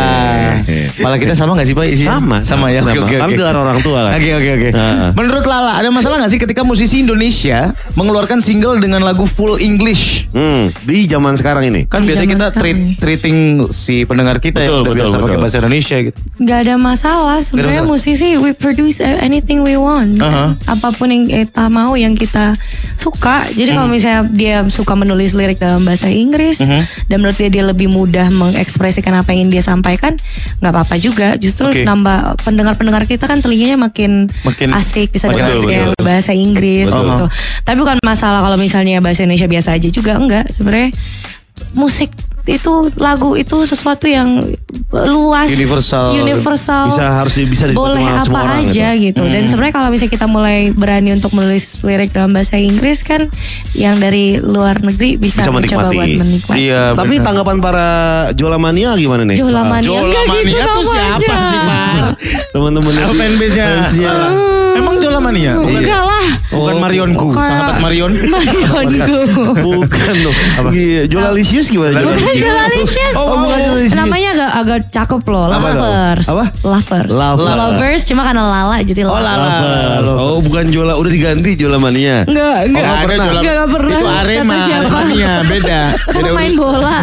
Malah kita sama gak sih Pak isinya? Sama, Sama ya. Oke sama. oke Kan oke. dilarang orang tua kan. Oke oke oke. Menurut Lala ada masalah gak sih ketika musisi Indonesia mengeluarkan single dengan lagu full English? Hmm, di zaman sekarang ini. Kan Di biasanya kita treat, treating si pendengar kita Betul, yang udah betul, biasa pakai bahasa Indonesia gitu. Gak ada masalah sebenarnya musisi we produce anything we want Aha. apa pun yang kita mau yang kita suka jadi kalau misalnya dia suka menulis lirik dalam bahasa Inggris dan menurut dia dia lebih mudah mengekspresikan apa yang ingin dia sampaikan nggak apa-apa juga justru Oke. nambah pendengar-pendengar kita kan telinganya makin, Makin- asik bisa makin dengar betul. bahasa Inggris Betul. gitu tapi bukan masalah kalau misalnya bahasa Indonesia biasa aja juga enggak sebenarnya musik itu lagu itu sesuatu yang luas Universal. universal Bisa harus bisa boleh apa semua orang aja gitu, dan sebenarnya kalau misalnya kita mulai berani untuk menulis lirik dalam bahasa Inggris kan yang dari luar negeri bisa, Bisa mencoba menikmati. buat menikmati Iya. Tapi benar. tanggapan para Jola Mania gimana nih? Jola Soal- Mania. Jola Enggak gitu Mania tuh namanya. siapa sih Pak? Teman-teman Apa fanbase-nya? fansnya. Mania? Bukan, enggak lah bukan Marionku, Bukan. sahabat Marion. Marionku Bukan dong. Iya, Jola Lisius gimana? Jola Bukan Lisius? Jolalicious. Oh, bukan Jolalicious. Namanya agak agak cakep loh, lovers. Apa? Lovers. Lovers. Lovers cuma karena lala jadi Oh, lala. lala. Lovers. Oh bukan Jola udah diganti Jola Mania. Enggak, enggak, Nggak ada enggak, enggak, pernah. Itu Arema? Aremania, beda. Beda main bola.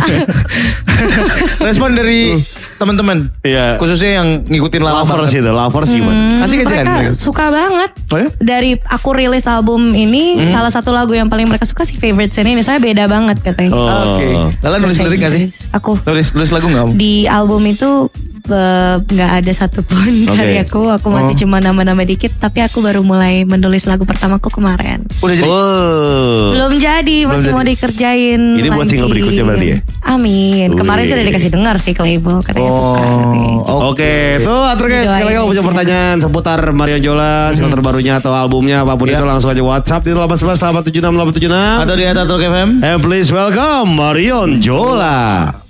Respon dari teman-teman. Iya. Khususnya yang ngikutin lala Lovers banget. itu, lovers gimana? Hmm, Asik aja kan mereka mereka? suka banget. Oh ya? Dari aku rilis album ini, Hmm. salah satu lagu yang paling mereka suka sih favorite scene ini. Soalnya beda banget katanya. Oh. Oke. Lala nulis lirik gak sih? Aku Nulis nulis lagu gak? di album itu eh, nggak ada satupun Oke. dari aku. Aku masih Oh. cuma nama-nama dikit. Tapi aku baru mulai menulis lagu pertamaku kemarin. Udah jadi. Oh. Belum jadi, masih jadi. mau dikerjain. Ini buat lagi. single berikutnya berarti ya? Amin. Kemarin Wih. sudah dikasih dengar sih ke label katanya suka. katanya. Oh, Oke, tuh atur guys. Sekali lagi mau punya pertanyaan seputar Mario Jola, single terbarunya atau albumnya apa pun itu langsung aja WhatsApp di 18 876 876. Atau di Talk FM. And please welcome Marion Jola.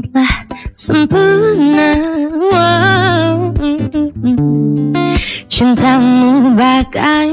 telah sempurna Wow. Cintamu bagai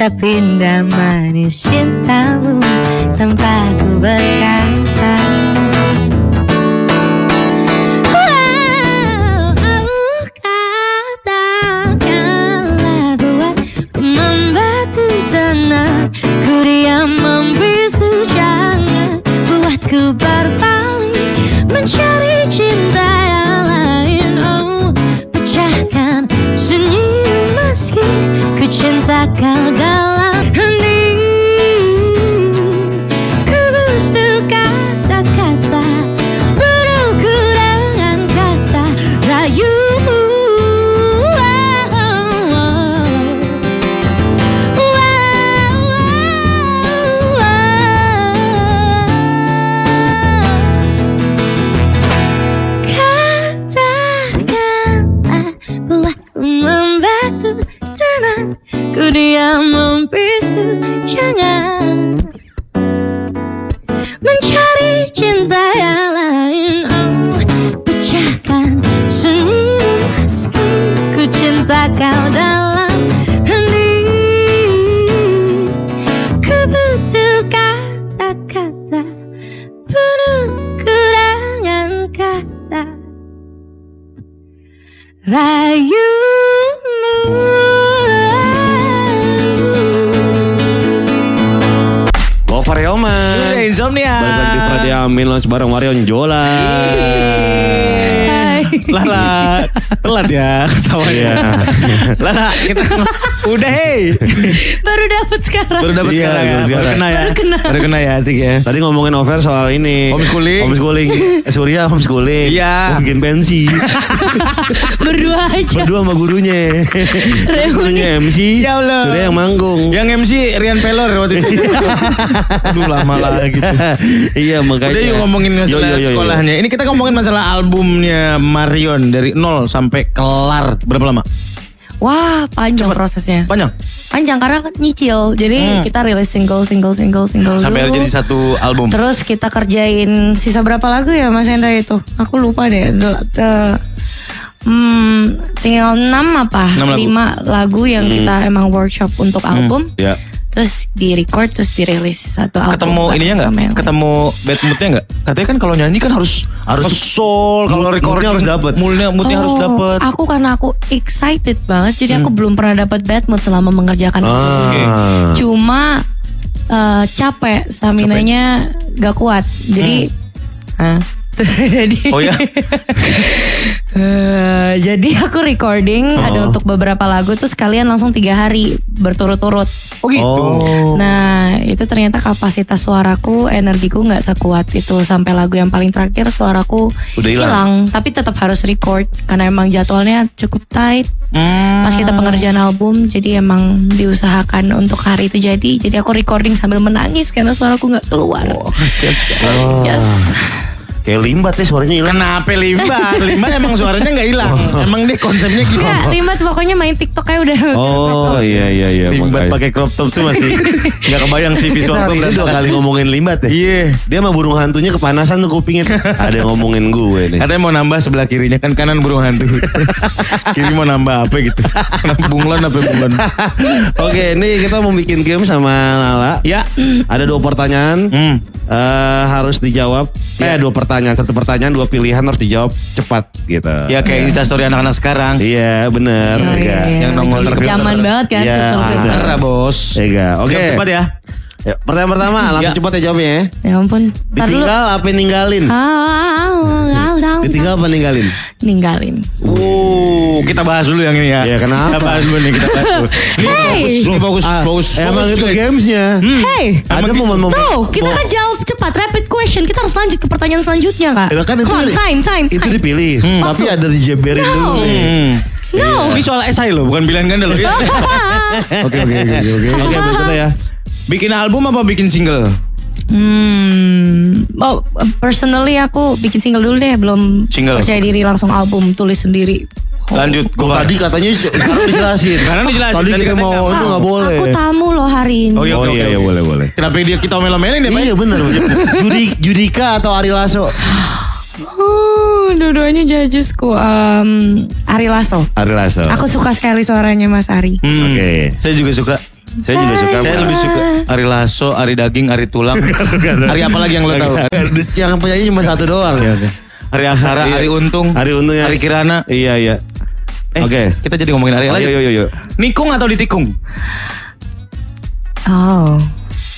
Chapi. Baru dapat sekarang. Baru dapat Iya, sekarang ya. baru Baru sekarang. kena ya. Baru kena. Baru kena ya asik ya. Tadi ngomongin over soal ini Homeschooling. Homeschooling Eh, Surya homeschooling Iya. Mau bikin pensi Berdua aja. Berdua sama gurunya Gurunya MC Ya Allah. Surya yang manggung Yang MC Rian Pelor waktu itu. Aduh lama lah gitu. Iya makanya Udah yuk ngomongin masalah Yo, yo, yo, yo. sekolahnya. Ini kita ngomongin masalah albumnya Marion dari nol sampai kelar berapa lama? Wah, panjang prosesnya. Panjang. Panjang karena kan nyicil. Jadi Hmm. kita rilis single, single, single, single Sampai dulu. jadi satu album. Terus kita kerjain sisa berapa lagu ya Mas Hendra itu? Aku lupa deh. Ke- Hmm, tinggal 6 apa? Enam lagu. 5 lagu yang kita emang workshop untuk album. Ya Terus di record terus dirilis satu album. Ketemu ininya nggak? Ketemu bad moodnya nggak? Katanya kan kalau nyanyi kan harus harus soul, kalau moodnya harus dapet. Moodnya, moodnya harus Oh, dapet. Aku karena aku excited banget, jadi Hmm. aku belum pernah dapat bad mood selama mengerjakan itu. ah. Cuma eh, capek, stamina-nya gak kuat. Jadi, Hah? jadi. Oh ya? eh, jadi aku recording Oh. ada untuk beberapa lagu tuh sekalian langsung tiga hari berturut-turut. Oh gitu. Oh Nah itu ternyata kapasitas suaraku, energiku nggak sekuat itu sampai lagu yang paling terakhir suaraku Udah hilang. hilang. Tapi tetap harus record karena emang jadwalnya cukup tight. Hmm. Pas kita pengerjaan album, jadi emang diusahakan untuk hari itu jadi. Jadi aku recording sambil menangis karena suaraku nggak keluar. Sekali. Yes. Kayak limbat ya suaranya hilang Kenapa limbat? Limbat emang suaranya nggak hilang. Emang dia konsepnya gitu. Enggak, Limat pokoknya main TikTok kayak udah. Oh iya iya iya Limbat pakai crop top tuh masih nggak kebayang sih Kita visual hari ini dua kali ngomongin limbat ya Iya. Dia sama burung hantunya kepanasan tuh kupingnya Ada yang ngomongin gue nih Katanya mau nambah sebelah kirinya kan kanan burung hantu. Kiri mau nambah apa gitu. bunglon apa bunglon? Oke ini kita mau bikin game sama Lala Ya. Ada dua pertanyaan Hmm. Eh harus dijawab. Eh dua pertanyaan, satu pertanyaan, dua pilihan harus dijawab cepat gitu. Ya kayak instastory anak-anak sekarang. Iya bener. Oh, Ega. iya, iya. Yang nongol Lagi terfilter. Zaman banget kan Iya. Bener lah bos. Ega. Oke. Jawab cepat ya. Ya, pertanyaan pertama langsung Ya. cepat ya jawabnya ya. Ya ampun. Ditinggal apa ninggalin? Ah, Ditinggal apa ninggalin? Ninggalin. Uh, kita bahas dulu yang ini ya. Ya, kenapa? Kita bahas dulu nih, kita bahas dulu. Hey. fokus, fokus, Ah, fokus. Emang fokus, itu gamesnya. Hey. Ada momen-momen. No, kita kan jawab cepat rapid question. Kita harus lanjut ke pertanyaan selanjutnya, Kak. Ya, kan itu Come on, time, time, Itu dipilih, tapi ada dijeberin No. dulu nih. Hmm. No. Ini soal esai loh, bukan pilihan ganda loh. ya. Oke, oke, oke, oke. Oke, berikutnya ya. Bikin album apa bikin single? Hmm, oh, personally aku bikin single dulu deh, belum Single. percaya diri langsung album tulis sendiri. Lanjut, Kok gua tadi katanya sekarang dijelasin. Sekarang dijelasin, Tadi tadi kita mau itu nggak boleh. Aku tamu loh hari ini. Oh, iya, Oh oke, iya oke, iya oke. boleh boleh. Kenapa dia kita omel-omelin ya, Pak? Iya benar. Judi, Judika atau Ari Lasso? Oh, dua-duanya judgesku. Um, Ari Lasso. Ari Lasso. Aku suka sekali suaranya Mas Ari. Hmm. Oke. Saya juga suka. Saya juga suka. Saya lebih suka Ari Lasso, Ari Daging, Ari Tulang. Ari apa lagi yang lo tahu? Yang penyanyi cuma satu doang. Ari Aksara, Iya. Ari Untung, Ari Untung ya. Ari Kirana. Iya iya. Eh, Oke. kita jadi ngomongin Ari lagi. Ayo yo yo yo. Nikung atau ditikung? Oh,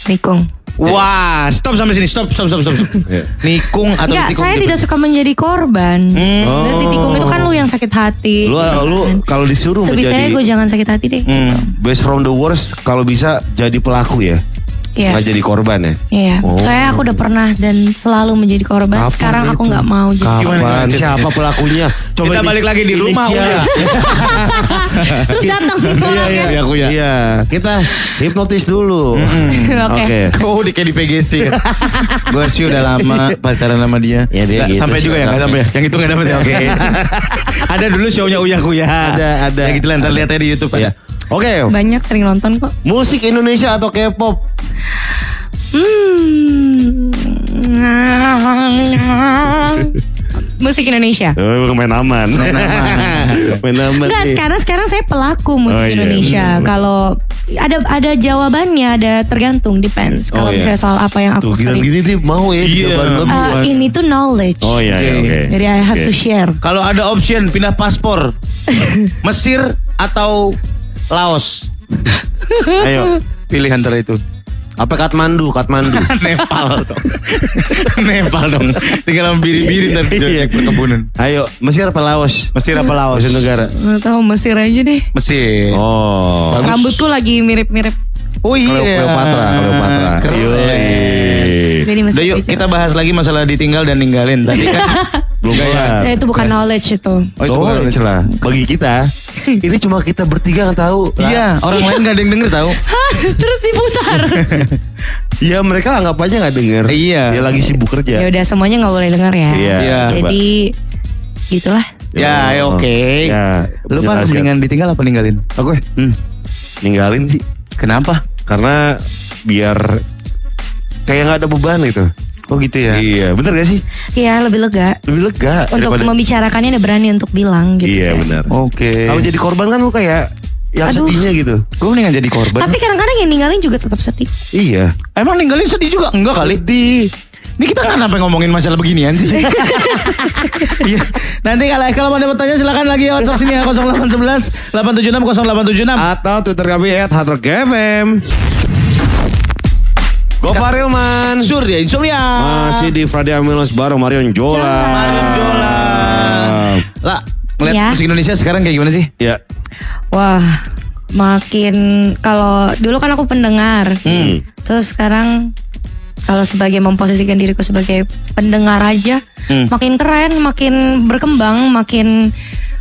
Nikung. Wah, stop sampai sini. Stop, stop, stop, stop. stop. Iya. Nikung atau Enggak, ditikung? saya gitu? tidak suka menjadi korban. Hmm. Dan ditikung itu kan lu yang sakit hati. Lu gitu lu kan. kalau disuruh Sebisanya menjadi gue jangan sakit hati deh. Hmm. best from the worst kalau bisa jadi pelaku ya. Iya. Nggak jadi korban ya. Iya, Oh. saya aku udah pernah dan selalu menjadi korban. Kapan Sekarang aku itu? nggak mau jadi. Kapan? gimana? Siapa pelakunya? Kita balik lagi di rumah, udah. Terus datang Iya iya Iya, aku ya. Iya, kita hipnotis dulu. Oke. Oke. Oh, di kayak di PGC. Gue sih udah lama pacaran sama dia. Ya, dia gitu sampai juga ya, nggak orangnya. sampai ya. Yang itu nggak dapet ya. Oke. ada dulu shownya Uya Kuya. Ada, ada. Ya gitu lah, ntar lihat aja di YouTube Iya. ya. Oke, Banyak sering nonton kok. musik Indonesia atau K-pop? Hmm. Musik Indonesia. Oh, main aman. Main aman. main aman. Enggak, sekarang sekarang saya pelaku musik Oh, iya, Indonesia. Kalau ada ada jawabannya, ada tergantung depends. Oh, Kalau iya. misalnya soal apa yang Tuh aku gini sering gini dia mau ya. Iya. jawaban lebih. Uh, ini tuh knowledge. Oh iya, iya Oke. oke. Jadi I have Oke. to share. Kalau ada option pindah paspor, Mesir atau Laos? Ayo, pilih antara itu. Apa Kathmandu, Kathmandu. Nepal dong. Nepal dong. Tinggal biri-biri ntar Iya. perkebunan. Ayo, Mesir apa Laos? Mesir apa Laos? Mesir negara. Nggak tahu Mesir aja deh. Mesir. Oh. Rambutku lagi mirip-mirip. Oh iya. Cleopatra, Cleopatra. Jadi Mesir Udah yuk kita bahas lagi masalah ditinggal dan ninggalin. Tadi kan Belum. Eh, itu bukan knowledge itu. Oh, itu bukan itu lah. Bagi kita, ini cuma kita bertiga yang tahu. lah. Iya, orang lain gak ada yang denger tahu. Terus diputar. Iya, mereka anggap aja nggak denger. Iya. Dia lagi sibuk kerja. ya udah semuanya nggak boleh dengar ya. Iya. Iya. coba. Jadi gitulah. Ya, ya oke. Ya, Lu kan menjelaskan. mendingan ditinggal apa ninggalin? Aku ya, Hmm. ninggalin sih. Kenapa? Karena biar kayak nggak ada beban gitu. Oh gitu ya. Iya, bener gak sih? Iya lebih lega. Lebih lega. Untuk daripada- membicarakannya udah berani untuk bilang gitu. Iya kan. benar. Oke. Kalau jadi korban kan lu kayak yang Aduh. sedihnya gitu. gue mendingan jadi korban. Tapi kadang-kadang yang ninggalin juga tetap sedih. Iya. Emang ninggalin sedih juga? Enggak kali. Di ini kita nggak sampai ngomongin masalah beginian sih. Iya. Nanti kalau kalau mau dapat tanya silakan lagi ya WhatsApp sini ya 0811 876 0876. Atau Twitter kami @hardrockfm. Gopar Ilman. Surya Surya. Masih di Friday Amilos bareng Marion Jola. Marion Jola. Lah, ngeliat Ya. musik Indonesia sekarang kayak gimana sih? Ya. Wah, makin kalau dulu kan aku pendengar. Hmm. Terus sekarang kalau sebagai memposisikan diriku sebagai pendengar aja, Hmm. makin keren, makin berkembang, makin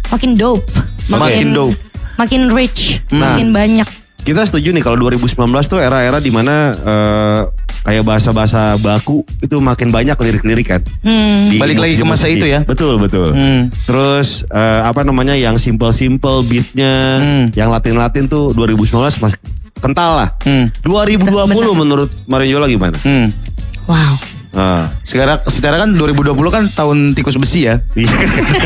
makin dope, Makin dope. makin rich, Nah. makin banyak. Kita setuju nih kalau 2019 tuh era-era di mana eh, kayak bahasa-bahasa baku itu makin banyak lirik-lirik kan. Hmm. Di Balik lagi ke masa itu ya? Betul betul. Hmm. Terus eh, apa namanya yang simple-simple beatnya, Hmm. yang Latin-Latin tuh 2019 masih kental lah. Hmm. 2020 menurut Mario Yola gimana? Hmm. Wow. Ah. Sekarang secara kan 2020 kan tahun tikus besi ya. Iya.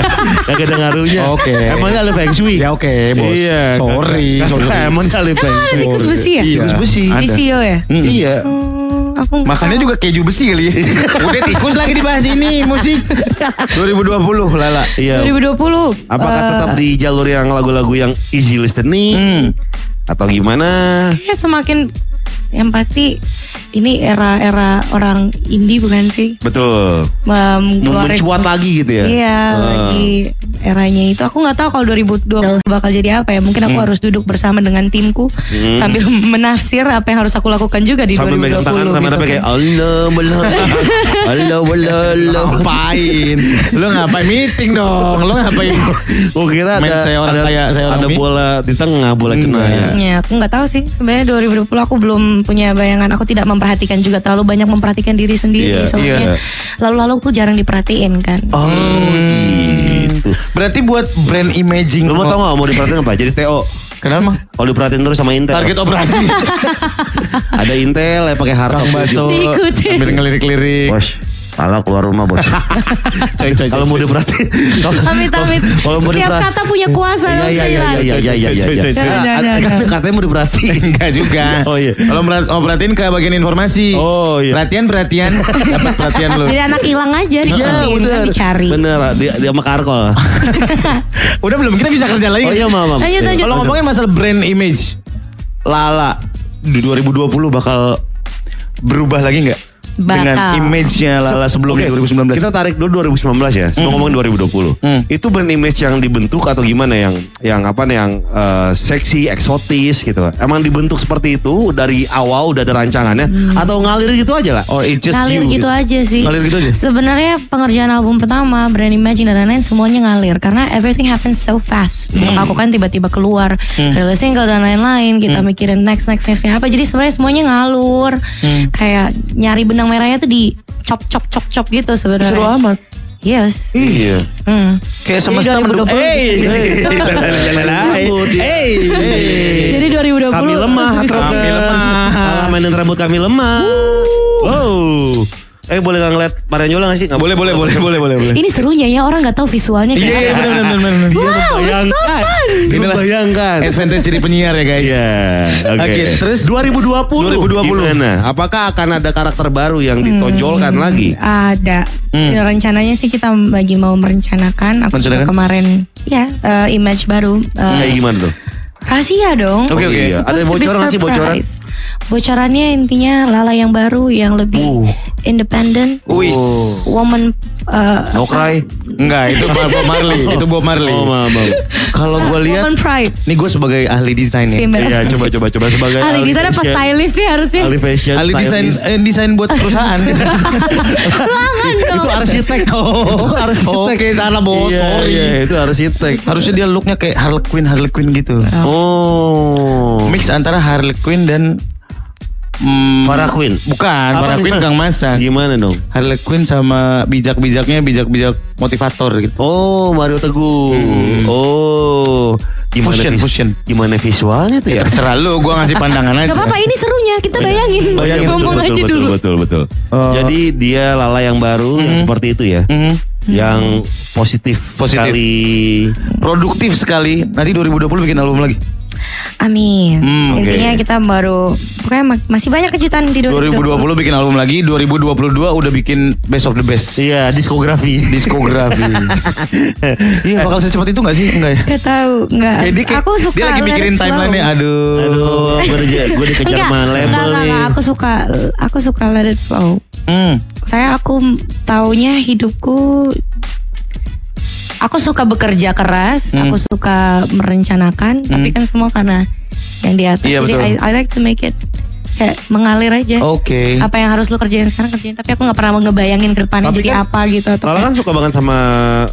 Gak ada ngaruhnya. Oke. Emangnya ada feng shui? Ya oke, Bos. Iya. Sorry, sorry. Emangnya ada feng shui? tikus besi ya? Iya. Tikus besi. Ada. Di CEO ya? Hmm. Iya. Hmm, aku nggak Makannya juga keju besi kali ya. Udah tikus lagi dibahas ini musik. 2020 Lala. Iya. 2020. Apakah eh, tetap di jalur yang lagu-lagu yang easy listening Hmm. atau gimana? kayak semakin yang pasti ini era-era orang indie bukan sih? Betul. Keluarin- Mencuat lagi gitu ya. Iya, Ah. lagi eranya itu. Aku nggak tahu kalau 2020 bakal jadi apa ya. Mungkin aku harus duduk bersama dengan timku sambil menafsir apa yang harus aku lakukan juga di Sambil 2020. megang tangan sama gitu kan. kayak Allah Allah Allah Ngapain? Lu ngapain meeting dong? Lu ngapain? Gue kira ada saya orang ada, kaya, saya orang ada bola di tengah bola cenah ya. Ya, aku nggak tahu sih. Sebenarnya 2020 aku belum punya bayangan. Aku tidak memperhatikan juga terlalu banyak memperhatikan diri sendiri. Iya, soalnya iya. lalu-lalu aku jarang diperhatiin kan. Oh gitu. Berarti buat brand imaging. Lu mau tau gak mau diperhatiin apa? Jadi TO. Kenapa? Kalau diperhatiin terus sama Intel. Target operasi. Ada Intel ya pakai hard Kang Baso. Sambil ngelirik-lirik. Pala keluar rumah bos. Coy, coy, Kalau mau kalau- Amit amit. Kalau mau Setiap kata punya kuasa. Iya iya iya iya iya iya iya. Kan Katanya mau diperhatiin. Enggak juga. Oh, iya. Kalau mau perhatiin ke bagian informasi. Oh, iya. Perhatian perhatian. Dapat perhatian lu. Jadi anak hilang aja Iya diperhatiin, kan bener. dicari. Bener dia dia sama Karkol. Udah belum kita bisa kerja lagi. Oh iya maaf. maaf. Lanjut, lanjut. Kalau ngomongin masalah brand image, Lala di 2020 bakal berubah lagi nggak? Dengan Bakal. image-nya Lala sebelum Oke, 2019. Kita tarik dulu 2019 ya. Sebelum ngomongin 2020. Hmm. Itu brand image yang dibentuk atau gimana yang yang apa nih yang eh, seksi, eksotis gitu. Emang dibentuk seperti itu dari awal udah ada rancangannya atau ngalir gitu aja lah? Oh, it's just ngalir you gitu aja sih. Ngalir gitu aja? Sebenarnya pengerjaan album pertama, Brand Imagine dan lain-lain semuanya ngalir karena everything happens so fast. Untuk aku kan tiba-tiba keluar rilis single dan lain-lain, kita mikirin next next nextnya apa. Jadi sebenarnya semuanya ngalur. Kayak nyari benang merahnya tuh di chop chop chop chop gitu sebenarnya. Seru amat. Yes. Iya. Hmm. Kayak Jadi semesta 2020 mendukung. Hey, hey, hey. Jadi 2020 Kami lemah, Kami lemah. Kalah mainin rambut kami lemah. Wow. Eh boleh nggak ngeliat Maranyola gak sih? Nggak Boleh, boleh, boleh, boleh, boleh, boleh. Ini serunya ya orang nggak tahu visualnya Iya, kayak iya, apa. benar, benar, benar. Wow, Bayangkan. Inilah Bayangkan. Advantage jadi penyiar ya guys. Iya. Oke. Oke, terus 2020. 2020. Gimana? Apakah akan ada karakter baru yang Hmm. ditonjolkan lagi? Ada. Ya, rencananya sih kita lagi mau merencanakan. Aku kemarin ya eh, image baru. Eh, Kayak gimana tuh? Rahasia dong. Oke, oke. Supposed Ada bocoran sih, bocoran? bocorannya intinya Lala yang baru yang lebih independen, Wis. woman uh, No cry. Enggak, itu Bob Marley, itu Bob Marley. Oh, maaf, maaf. Kalau gue lihat, woman pride. nih gue sebagai ahli desain ya. Iya, coba coba coba sebagai Ahli di sana apa stylist sih harusnya? Ahli fashion. Ahli desain eh, desain buat perusahaan. Ruangan dong. Itu arsitek. oh, arsitek. Oke, salah bos. Iya, Sorry. iya, itu arsitek. Harusnya dia looknya kayak Harley Quinn, Harley Quinn gitu. Oh. Mix antara Harley Quinn dan hmm, Farah Quinn. Bukan, Apa Farah Mas? Kang Masa. Gimana dong? Harley Quinn sama bijak-bijaknya bijak-bijak motivator gitu. Oh, Mario Teguh. Oh. Gimana Fusion, vis- fusion. Gimana visualnya tuh ya? Terserah lu, gua ngasih pandangan aja. Gak apa-apa ini serunya kita bayangin. Oh, iya, betul, Ngomong betul, aja betul, dulu. Betul, betul, Oh. Jadi dia Lala yang baru yang seperti itu ya. Mhm. Yang positif, Positif. sekali. Produktif sekali. Nanti 2020 bikin album lagi. Amin. Hmm. Intinya kita baru pokoknya ma- masih banyak kejutan di 2020. 2020 bikin album lagi, 2022 udah bikin best of the best. Iya, diskografi. Diskografi. iya, bakal secepat itu gak sih? Enggak ya? Gak tahu, enggak. Kayak dia, aku suka dia lagi mikirin timeline-nya. Aduh. Aduh, gue, di- gue dikejar Enggak, sama enggak, label enggak, nih. enggak. Aku suka, aku suka let it flow. Hmm. Saya aku taunya hidupku Aku suka bekerja keras, Hmm. aku suka merencanakan, tapi kan semua karena yang di atas. Iya, Jadi betul. I, I like to make it kayak mengalir aja. Oke. Apa yang harus lu kerjain sekarang kerjain, tapi aku nggak pernah ngebayangin ke depannya Tapi jadi kan- apa gitu atau Lala kayak- kan suka banget sama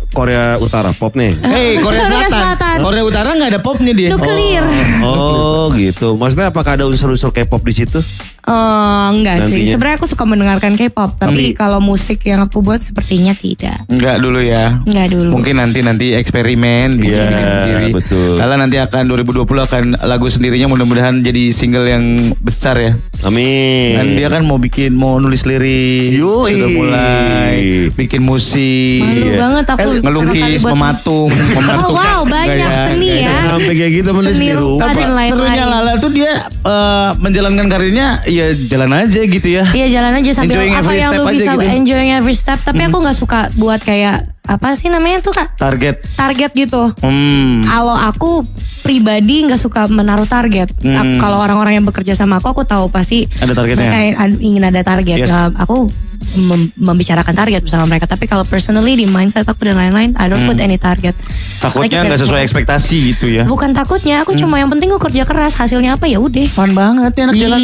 Korea Utara pop nih. Hey, Korea Korea Selatan. Selatan. Korea Utara nggak ada popnya dia. nuklir. Oh gitu. Maksudnya apakah ada unsur-unsur K-pop di situ? Eh, enggak sih. Nantinya. Sebenarnya aku suka mendengarkan K-pop, tapi Tapi- kalau musik yang aku buat sepertinya tidak. Enggak dulu ya. Enggak dulu. Mungkin nanti nanti eksperimen bikin, Iya, bikin sendiri. betul. Lala nanti akan 2020 akan lagu sendirinya mudah-mudahan jadi single yang besar ya. Amin. Dan dia kan mau bikin mau nulis lirik, Yoi. sudah mulai bikin musik, Malu Iya. banget aku Eh, ngelukis, mematung, mematung. Oh, wow, banyak Gaya- seni gaya- ya. Sampai kayak gitu menulis di rupa rumah. Serunya Lala tuh dia eh, menjalankan karirnya ya jalan aja gitu ya. Iya jalan aja sambil Enjoying apa yang lu bisa gitu. enjoying every step. Tapi aku nggak suka buat kayak apa sih namanya tuh kak Target. target gitu. Hmm. Kalau aku pribadi nggak suka menaruh target. Hmm. Kalau orang-orang yang bekerja sama aku, aku tahu pasti Ada targetnya. ad- ingin ada target. Yes. Nah, aku mem- membicarakan target bersama mereka. Tapi kalau personally di mindset aku dan lain-lain, I don't put any target. Hmm. Takutnya Like, nggak sesuai kayak- ekspektasi gitu ya. Bukan takutnya, aku Hmm. cuma yang penting aku kerja keras. Hasilnya apa ya udah. Fun banget ya anak jalan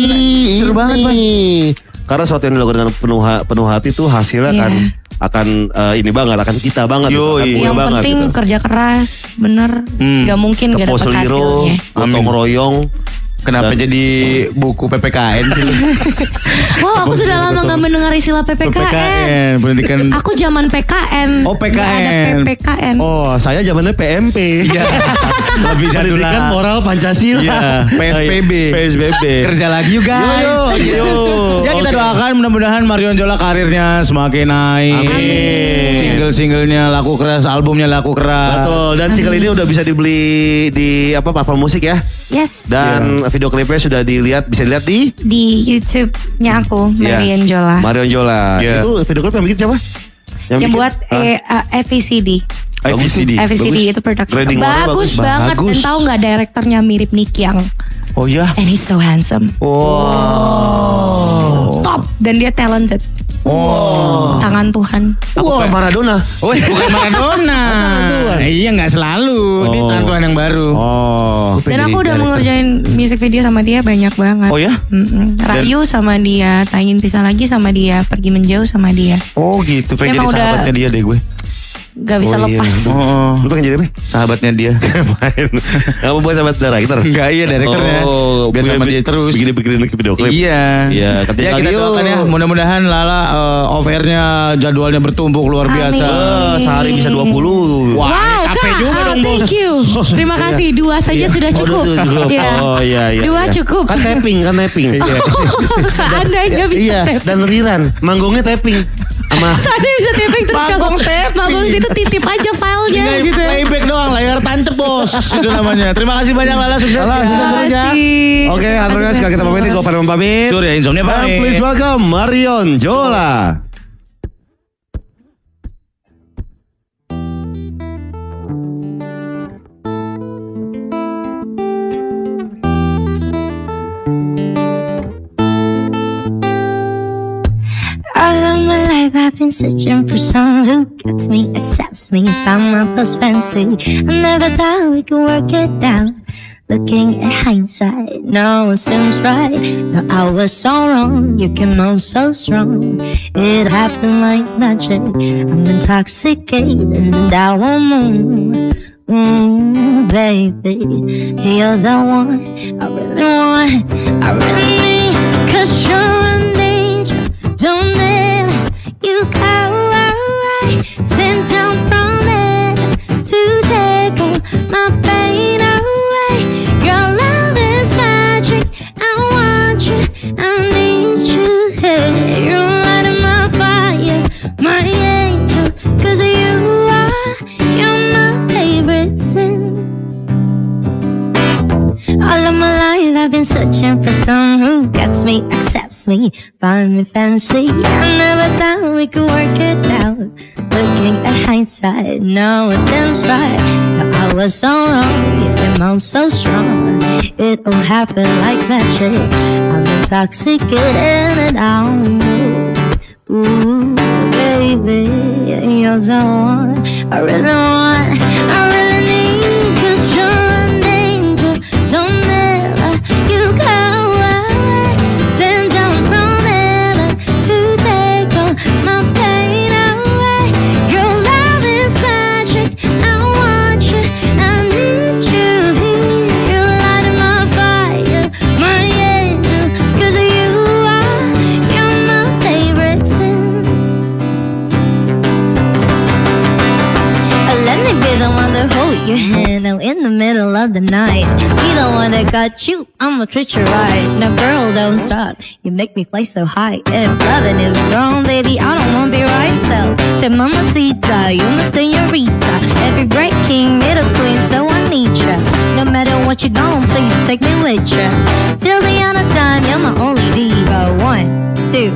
seru banget. Karena sesuatu yang dilakukan dengan penuh penuh hati tuh hasilnya Iya. akan akan eh, ini banget, akan kita banget, gitu, akan Yoi. punya yang banget. penting gitu. kerja keras, bener. Hmm. Gak mungkin gak liro, hasilnya. gotong royong. Kenapa Dan- jadi buku PPKN sih? Wow, aku sudah lama gak mendengar istilah PPKN. PPKN, pendidikan. Aku zaman PKN. Oh, PKN. Nggak ada PPKN. Oh, saya zamannya PMP. Iya. Lebih jadul Pendidikan moral Pancasila. Iya, PSBB. PSBB. Kerja lagi yuk guys. Yo, yo, yo. Ya doakan mudah-mudahan Marion Jola karirnya semakin naik. Amin. Single-singlenya laku keras, albumnya laku keras. Betul, dan single ini udah bisa dibeli di apa platform musik ya. Yes. Dan video klipnya sudah dilihat bisa dilihat di Di YouTube-nya aku, Iya. Marian Jola. Marion Jola. Iya. Itu video klip yang bikin siapa? yang bikin? buat Ah, eh, uh, FVCD. FVCD. FVCD itu production. Bagus, bagus. banget. Bagus. Dan tahu nggak direkturnya mirip Nick Yang. Oh iya. And he's so handsome. Wow. Top. Dan dia talented. Wow. Tangan Tuhan. Wah, Maradona. Oh, bukan Maradona. iya nggak selalu. Ini Oh. tantuan yang baru. Oh. Dan aku udah mengerjain music video sama dia banyak banget. Oh ya? Mm-mm. Rayu sama dia, tangin pisah lagi sama dia, pergi menjauh sama dia. Oh gitu. Pengen jadi Emang udah- sahabatnya dia deh gue. Gak bisa Oh, iya. lepas. Oh. Lu pengen jadi apa? Sahabatnya dia. Main. Kamu buat sahabat director? Enggak iya direkturnya. Oh, Biar sama dia terus. Bikin bikin video klip. Iya. Iya, Ya kita doakan ya. Mudah-mudahan Lala uh, off airnya jadwalnya bertumpuk luar biasa. Eh, sehari bisa 20. Wow, capek Kak, juga dong, Bos. thank you. Terima kasih. Dua saja sudah Oh, cukup. dua cukup. Iya. Oh iya iya. Dua iya. cukup. Kan tapping, kan tapping. Iya. Seandainya bisa Iya, dan Riran manggungnya tapping sama Seandainya bisa tapping terus kalau Manggung situ titip aja filenya Tinggal gitu ya. playback doang, layar tancep bos. Itu namanya. Terima kasih banyak Lala, sukses Lala, sukses ya. kasih. Oke, kasih, sekarang kita pamit, gue pada pamit. Surya Insomnia And pamit. please welcome Marion Jola. Been searching for someone who gets me, accepts me, found my plus fancy. I never thought we could work it out. Looking at hindsight, no it seems right. No, I was so wrong. You came on so strong. It happened like magic. I'm intoxicated and I won't move. Mm, baby, you're the one I really want. I really need. Cause you're an angel. Don't you away. Sent down from it to take all my pain away. Your love is magic. I want you. I need you. Hey, you're lighting my fire, my angel. Cause you are, you're my favorite sin. All of my life I've been searching for someone who gets me, me, find me fancy. I never thought we could work it out. Looking at hindsight, no it seems right. I was so wrong, you came on so strong. It all happened like magic. I'm intoxicated and I don't know. Ooh, baby, you're the one I really want, I really the one that got you, I'ma treat you right. Now, girl, don't stop. You make me fly so high. If loving is wrong, baby, I don't wanna be right. So, say, Mamacita, you my senorita. Every great king a queen, so I need ya. No matter what you're gone, please take me with ya. Till the end of time, you're my only diva. One, two,